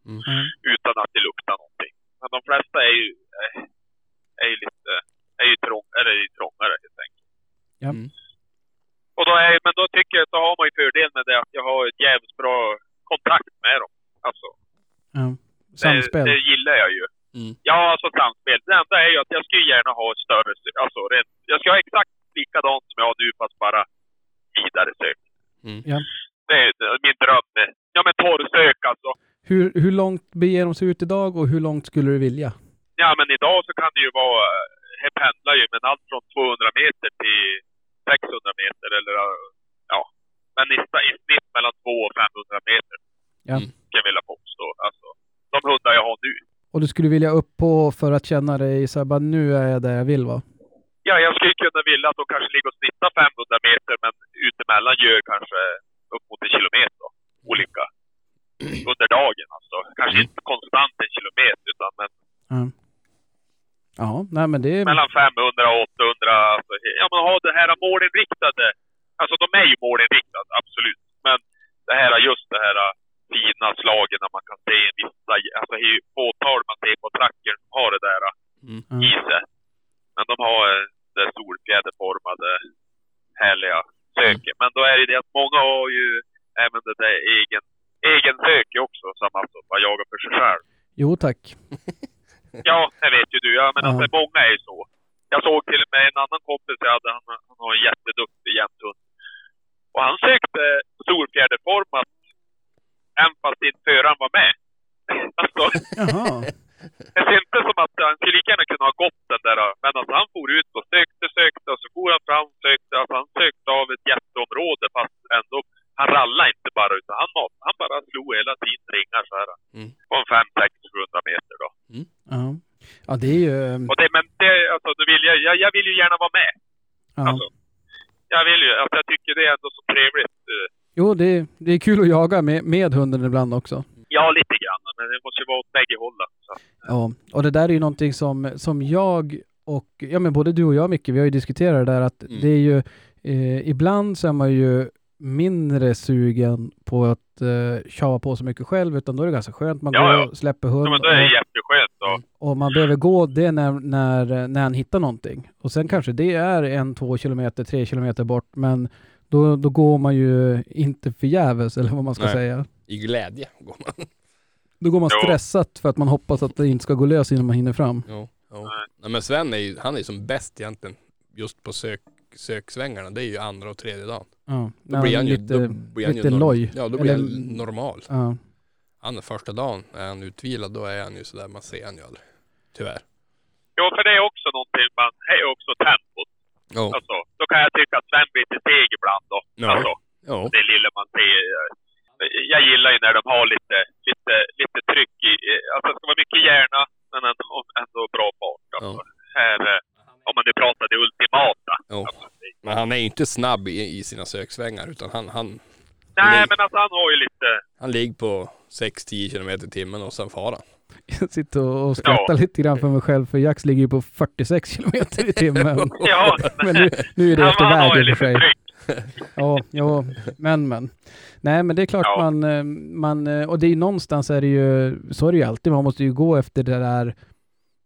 S2: Mm.
S1: Mm.
S3: utan att det luktar någonting. Men de flesta är ju, är, är ju lite, är ju trång, eller är ju trångare helt enkelt.
S1: Ja.
S2: Mm.
S3: Och då är, men då tycker jag, då har man ju fördel med det att jag har ett jävligt bra kontakt med dem. Alltså,
S1: Ja.
S3: det,
S1: Samspel.
S3: det gillar jag ju.
S2: Mm.
S3: Ja, alltså samspel. Det enda är ju att jag skulle gärna ha ett större. Alltså, rent, jag ska ha exakt likadant som jag har nu fast bara vidare sök.
S2: Mm.
S1: Ja.
S3: Det är det är min dröm. Ja men torrsök alltså.
S1: Hur, hur långt beger de sig ut idag och hur långt skulle du vilja?
S3: Ja men idag så kan det ju vara, det pendlar ju men allt från 200 meter till 600 meter eller ja. Men i, i snitt mellan 200 och 500 meter.
S1: Ja.
S2: Mm.
S3: Kan jag vilja påstå. Alltså, de hundar jag har nu.
S1: Och du skulle vilja upp på för att känna dig så här, bara nu är jag där jag vill vara?
S3: Ja, jag skulle kunna vilja att de kanske ligger och snittar 500 meter men utemellan gör kanske upp mot en kilometer. Olika. Under dagen alltså. Kanske
S2: Mm.
S3: inte konstant en kilometer utan men
S1: Ja. Ja, nej men det
S3: mellan 500 och 800. Alltså, ja, men ha det här målinriktade. Alltså de är ju målinriktade, absolut. Men det här just det här fina slagen när man kan se en vissa, alltså det är ju fåtal man ser på trackern som har det där
S2: Mm.
S3: I sig. Men de har eh, det solfjäderformade härliga söket. Men då är det det att många har ju även det där egen, egen söke också som alltså bara jagar för sig själv.
S1: Jo tack.
S3: Ja, det vet ju du. Ja, men
S1: Ja.
S3: alltså, många är ju så. Jag såg till och med en annan kompis jag hade, han, han har en jätteduktig jämthund. Och han sökte solfjäderformat även fast inte föraren var med. Alltså, det ser inte som att han skulle lika gärna kunna ha gått den där. Men alltså, han for ut och sökte, sökte och så for han fram och sökte. Alltså, han sökte av ett jätteområde fast ändå, han rallade inte bara utan han, han bara slog hela tiden ringar så här.
S2: Mm.
S3: På en 500-600 meter då.
S1: Ja. ja, det är ju...
S3: Och det, men det, alltså, då vill jag, jag, jag vill ju gärna vara med.
S1: Ja.
S3: Alltså, jag vill ju, alltså jag tycker det är ändå så trevligt. eh,
S1: Jo, det, det är kul att jaga med, med hunden ibland också.
S3: Ja, lite grann, men det måste ju vara åt bägge hållen. Så.
S1: Ja, och det där är ju någonting som, som jag och, ja men både du och jag Micke, vi har ju diskuterat det där att
S2: Mm.
S1: det är ju, eh, ibland så är man ju mindre sugen på att eh, tjava på så mycket själv, utan då är det ganska skönt. Man
S3: Ja,
S1: går
S3: ja.
S1: och släpper hund
S3: Ja, men då är det
S1: och,
S3: jätteskönt. Och,
S1: och man behöver gå det när, när, när han hittar någonting. Och sen kanske det är en, två kilometer, tre kilometer bort, men då, då går man ju inte förgäves, eller vad man ska
S2: Nej.
S1: säga.
S2: I glädje går man.
S1: Då går man
S3: Jo.
S1: stressat för att man hoppas att det inte ska gå lös innan man hinner fram.
S2: Jo, jo.
S3: Nej.
S2: Men Sven är ju, han är ju som bäst egentligen just på sök, söksvängarna. Det är ju andra och tredje dagen.
S1: Ja,
S2: Då blir han ju,
S1: lite,
S2: då blir han ju
S1: lite
S2: norm-
S1: loj.
S2: Ja, då blir
S1: Eller-
S2: han normal.
S1: Ja.
S2: Han första dagen, är han utvilad, då är han ju sådär, man ser han ju aldrig. Tyvärr.
S3: jo, för det är också någonting, man, det är också tempot.
S2: Jo,
S3: Alltså, då kan jag tycka att Sven blir lite seg ibland då.
S2: Ja.
S3: Alltså,
S2: jo.
S3: det lilla man ser. eh, Jag gillar ju när de har lite, lite, lite tryck i, alltså det ska vara mycket hjärna, men ändå, ändå bra fart. Alltså. Här, eh, om man nu pratar det ultimata. Alltså,
S2: Men han är ju inte snabb i, i sina söksvängar utan han, han,
S3: Nej,
S2: Nej.
S3: men alltså han har ju lite...
S2: han ligger på 6-10 kilometer i timmen och sen far han.
S1: Jag sitter och skrattar lite grann för mig själv, för Jax ligger ju på 46 kilometer i timmen.
S3: Ja,
S1: men nu, nu är det efter väg i och för sig. Ja, ja, men men. Nej, men det är klart
S3: Ja.
S1: man, eh, man, eh, och det är ju någonstans är det ju, så är det ju alltid, man måste ju gå efter det där,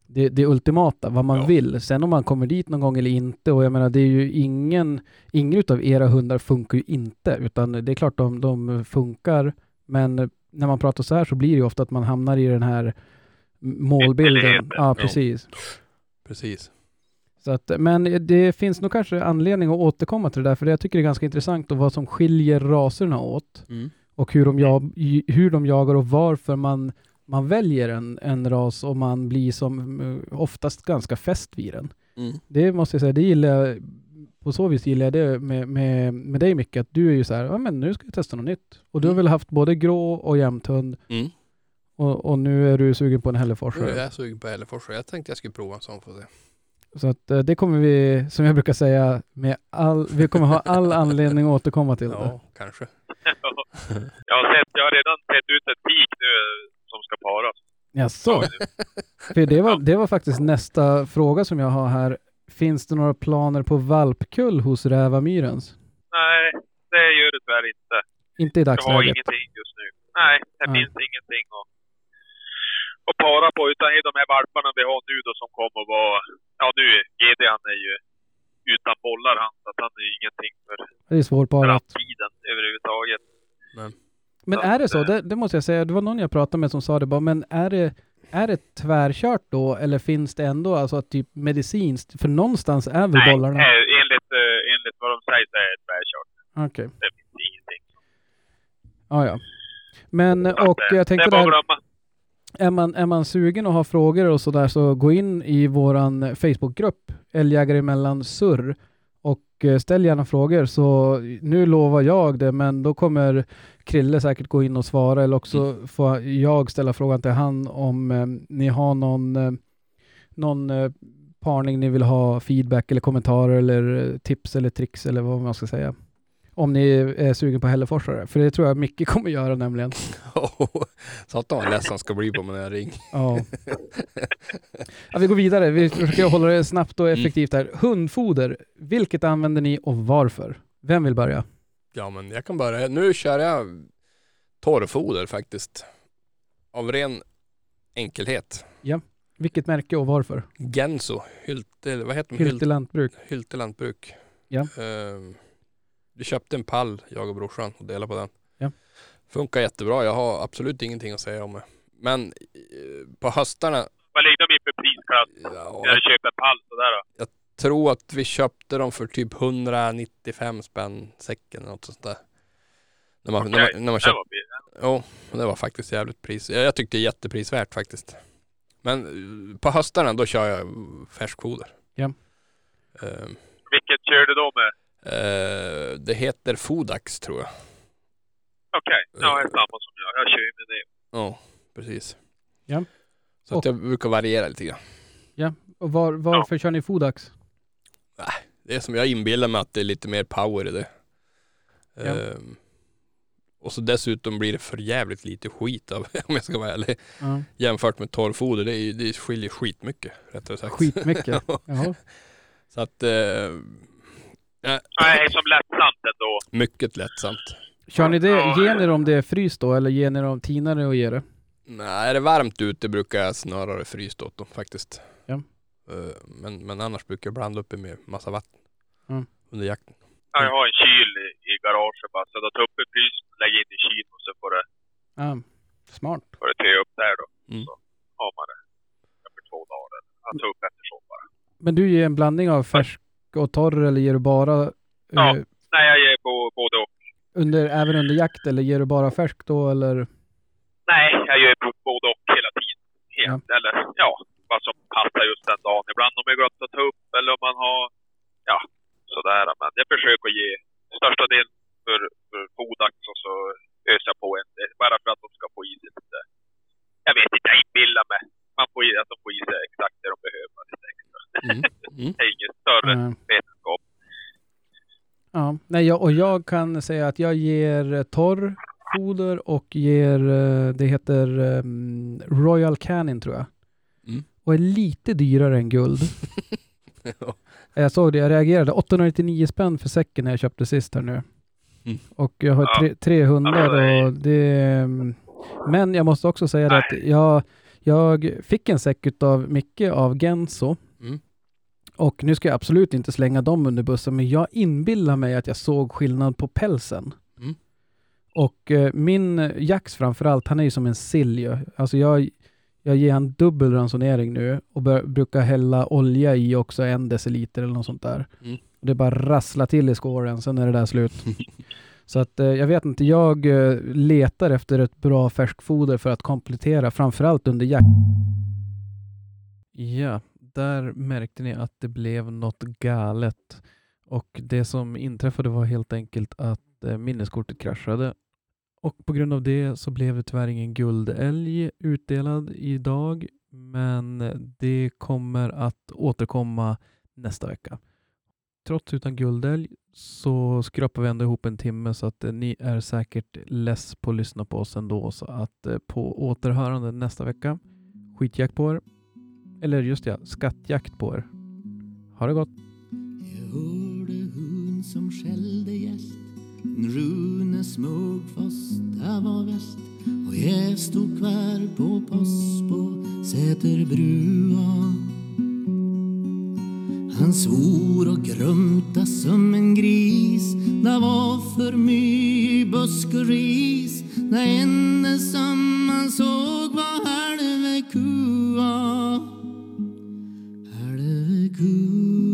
S1: det, det ultimata, vad man
S2: Ja.
S1: vill. Sen om man kommer dit någon gång eller inte, och jag menar det är ju ingen, ingen utav era hundar funkar ju inte, utan det är klart de, de funkar, men när man pratar så här så blir det ju ofta att man hamnar i den här målbilden. Ja, precis.
S2: Precis.
S1: Så att, men det finns nog kanske anledning att återkomma till det där, för jag tycker det är ganska intressant och vad som skiljer raserna åt
S2: Mm.
S1: och hur de, jag, hur de jagar och varför man, man väljer en, en ras och man blir som eh, oftast ganska fäst vid den.
S2: Mm.
S1: Det måste jag säga, det gillar jag, på så vis gillar jag det med, med, med dig Micke, att du är ju så här, ja men nu ska jag testa något nytt. Och du har
S2: Mm.
S1: väl haft både grå och jämthund
S2: Mm.
S1: och, och nu är du sugen på en
S2: Nu är jag sugen på Hällefors och jag tänkte jag skulle prova en sån för se.
S1: Så att eh, det kommer vi, som jag brukar säga, med all, vi kommer ha all anledning att återkomma till det.
S2: Ja, kanske.
S3: jag, har sett, jag har redan sett ut ett tik nu eh, som ska paras.
S1: Jaså? För det var, det var faktiskt nästa fråga som jag har här. Finns det några planer på valpkull hos Rävamyrens?
S3: Nej, det gör det tyvärr inte.
S1: Inte i
S3: Jag har
S1: dagsläget.
S3: ingenting just nu. Nej, det
S1: Nej.
S3: finns ingenting att, att para på. Utan de här valparna vi har nu då som kommer att vara... Ja nu, GD han är ju utan bollar han. Så att han är ju ingenting för
S1: Det är svårparat.
S3: framtiden överhuvudtaget.
S1: Men är det så? Det, det måste jag säga. Det var någon jag pratade med som sa det bara, men är det, är det tvärkört då? Eller finns det ändå alltså typ medicinskt? För någonstans är väl
S3: Nej,
S1: bollarna?
S3: eh, enligt, eh, enligt vad de säger så är det tvärkört.
S1: Okej.
S3: Det finns ingenting.
S1: Ja, ja. Men,
S3: att,
S1: och
S3: eh,
S1: jag tänkte
S3: det
S1: där, är man, är man sugen och har frågor och sådär så gå in i våran Facebookgrupp, Älgjägare emellan surr och eh, ställ gärna frågor. Så nu lovar jag det, men då kommer Krille säkert gå in och svara eller också får jag ställa frågan till han om eh, ni har någon, eh, någon eh, parning ni vill ha feedback eller kommentarer eller eh, tips eller tricks eller vad man ska säga. Om ni är sugen på hälleforsare, för det tror jag Micke kommer göra nämligen.
S2: Satan vad ledsen han ska bli på mig när jag ringer.
S1: Ja. ja, vi går vidare. Vi försöker hålla det snabbt och effektivt här. Hundfoder, vilket använder ni och varför? Vem vill börja?
S2: Ja men jag kan börja. Nu kör jag torrfoder faktiskt. Av ren enkelhet.
S1: Vilket märke och varför?
S2: Genso, Hylte, vad heter?
S1: Hylte lantbruk.
S2: Hylte lantbruk.
S1: Ja.
S2: Ehm, vi köpte en pall, jag och brorsan, och delade på den.
S1: Ja.
S2: Funkar jättebra, jag har absolut ingenting att säga om det. Men eh, på höstarna,
S3: Vad ligger de i för prisklass?
S2: ja,
S3: När du köper en pall sådär då?
S2: tror att vi köpte dem för typ 195 spänn säcken eller något sånt där. När man, när
S3: Okej,
S2: man, när man
S3: det
S2: köpte,
S3: var
S2: jo, det var faktiskt jävligt pris. Jag, jag tyckte det är jätteprisvärt faktiskt. Men eh, på höstarna då kör jag färskfoder.
S1: Ja.
S2: Ehm,
S3: Vilket kör du då med?
S2: Eh, det heter Fodax tror jag.
S3: Okej, ja det är samma som jag. Jag kör ju med det.
S2: Ja, precis.
S1: Ja.
S2: Så att jag brukar variera lite grann.
S1: Och var, varför kör ni Fodax?
S2: Det är som jag inbillar mig att det är lite mer power i det.
S1: Ja.
S2: Ehm, och så dessutom blir det för jävligt lite skit av, om jag ska vara ärlig.
S1: Ja.
S2: Jämfört med torrfoder, det, är, det skiljer skitmycket rättare sagt.
S1: Skitmycket.
S2: Ja.
S1: Jaha.
S2: Så att, eh,
S3: Nej, som lättsamt ändå.
S2: mycket lättsamt.
S1: Kör ni det, ger ni dem det fryst då eller ger ni dem tinare och ger det?
S2: Nej, är det varmt ute brukar jag snarare frysa åt dem faktiskt.
S1: Ja.
S2: Eh, men, men annars brukar jag blanda upp det med massa vatten
S1: Mm.
S2: under jakten.
S3: Ja, jag har en kyl i, i garaget bara. Så då tar upp en frys, lägger in i kylen och så får det,
S1: Ja. Smart.
S3: får det tö upp där då.
S2: Mm.
S3: Så har man det efter två dagar. Jag tar upp eftersom bara.
S1: Men du ger en blandning av färsk och torr eller ger du bara
S3: Ja.
S1: eh,
S3: Nej, jag ger på både och.
S1: under, även under jakt eller ger du bara färsk då eller?
S3: Nej, jag gör både och hela tiden. Helt. Eller ja, vad som passar just den dagen. Ibland om jag glömt att ta upp eller om man har, ja, sådär. Men jag försöker ge största delen för, för fodax och så öser jag på en del. Bara för att de ska få i sig lite. Jag vet inte, jag inbillar mig. Man får att de får i sig exakt det de behöver. Lite extra.
S2: Mm. Mm.
S3: Det är ingen större
S1: Eh,
S3: vetenskap.
S1: Ja, nej, jag, och jag kan säga att jag ger eh, torr foder och ger, eh, det heter ehm, Royal Canin tror jag.
S2: Mm.
S1: Och är lite dyrare än guld.
S2: Ja.
S1: Jag såg det, jag reagerade. 899 spänn för säcken när jag köpte sist här nu.
S2: Mm.
S1: Och jag har tre, tre hundar
S3: Ja, det är-
S1: och det... mm, Men jag måste också säga det att jag, jag fick en säck utav Micke av Genso. Och nu ska jag absolut inte slänga dem under bussen, men jag inbillar mig att jag såg skillnad på pälsen.
S2: Mm.
S1: Och eh, min eh, Jax framförallt, han är ju som en sill ju. Alltså jag, jag ger han dubbel ransonering nu och bör, brukar hälla olja i också en deciliter eller något sånt där.
S2: Mm.
S1: Och det bara rasslar till i skåren, sen är det där slut. Så att eh, jag vet inte, jag eh, letar efter ett bra färskfoder för att komplettera, framförallt under jakt. Ja, där märkte ni att det blev något galet. Och det som inträffade var helt enkelt att eh, minneskortet kraschade. Och på grund av det så blev det tyvärr ingen guldälg utdelad idag. Men det kommer att återkomma nästa vecka. Trots utan guldälg så skrapar vi ändå ihop en timme så att eh, ni är säkert less på att lyssna på oss ändå. Så att eh, på återhörande nästa vecka. Skitjakt på er eller just ja, skattjakt på er. Ha det gott!
S4: Jag hörde hon som skällde gäst. Rune Smugfoss, där var väst och jag stod kvar på post på Säterbrua. Han svor och grumta som en gris. Det var för mycket busk och ris? Det enda som man såg var halva kua. Good.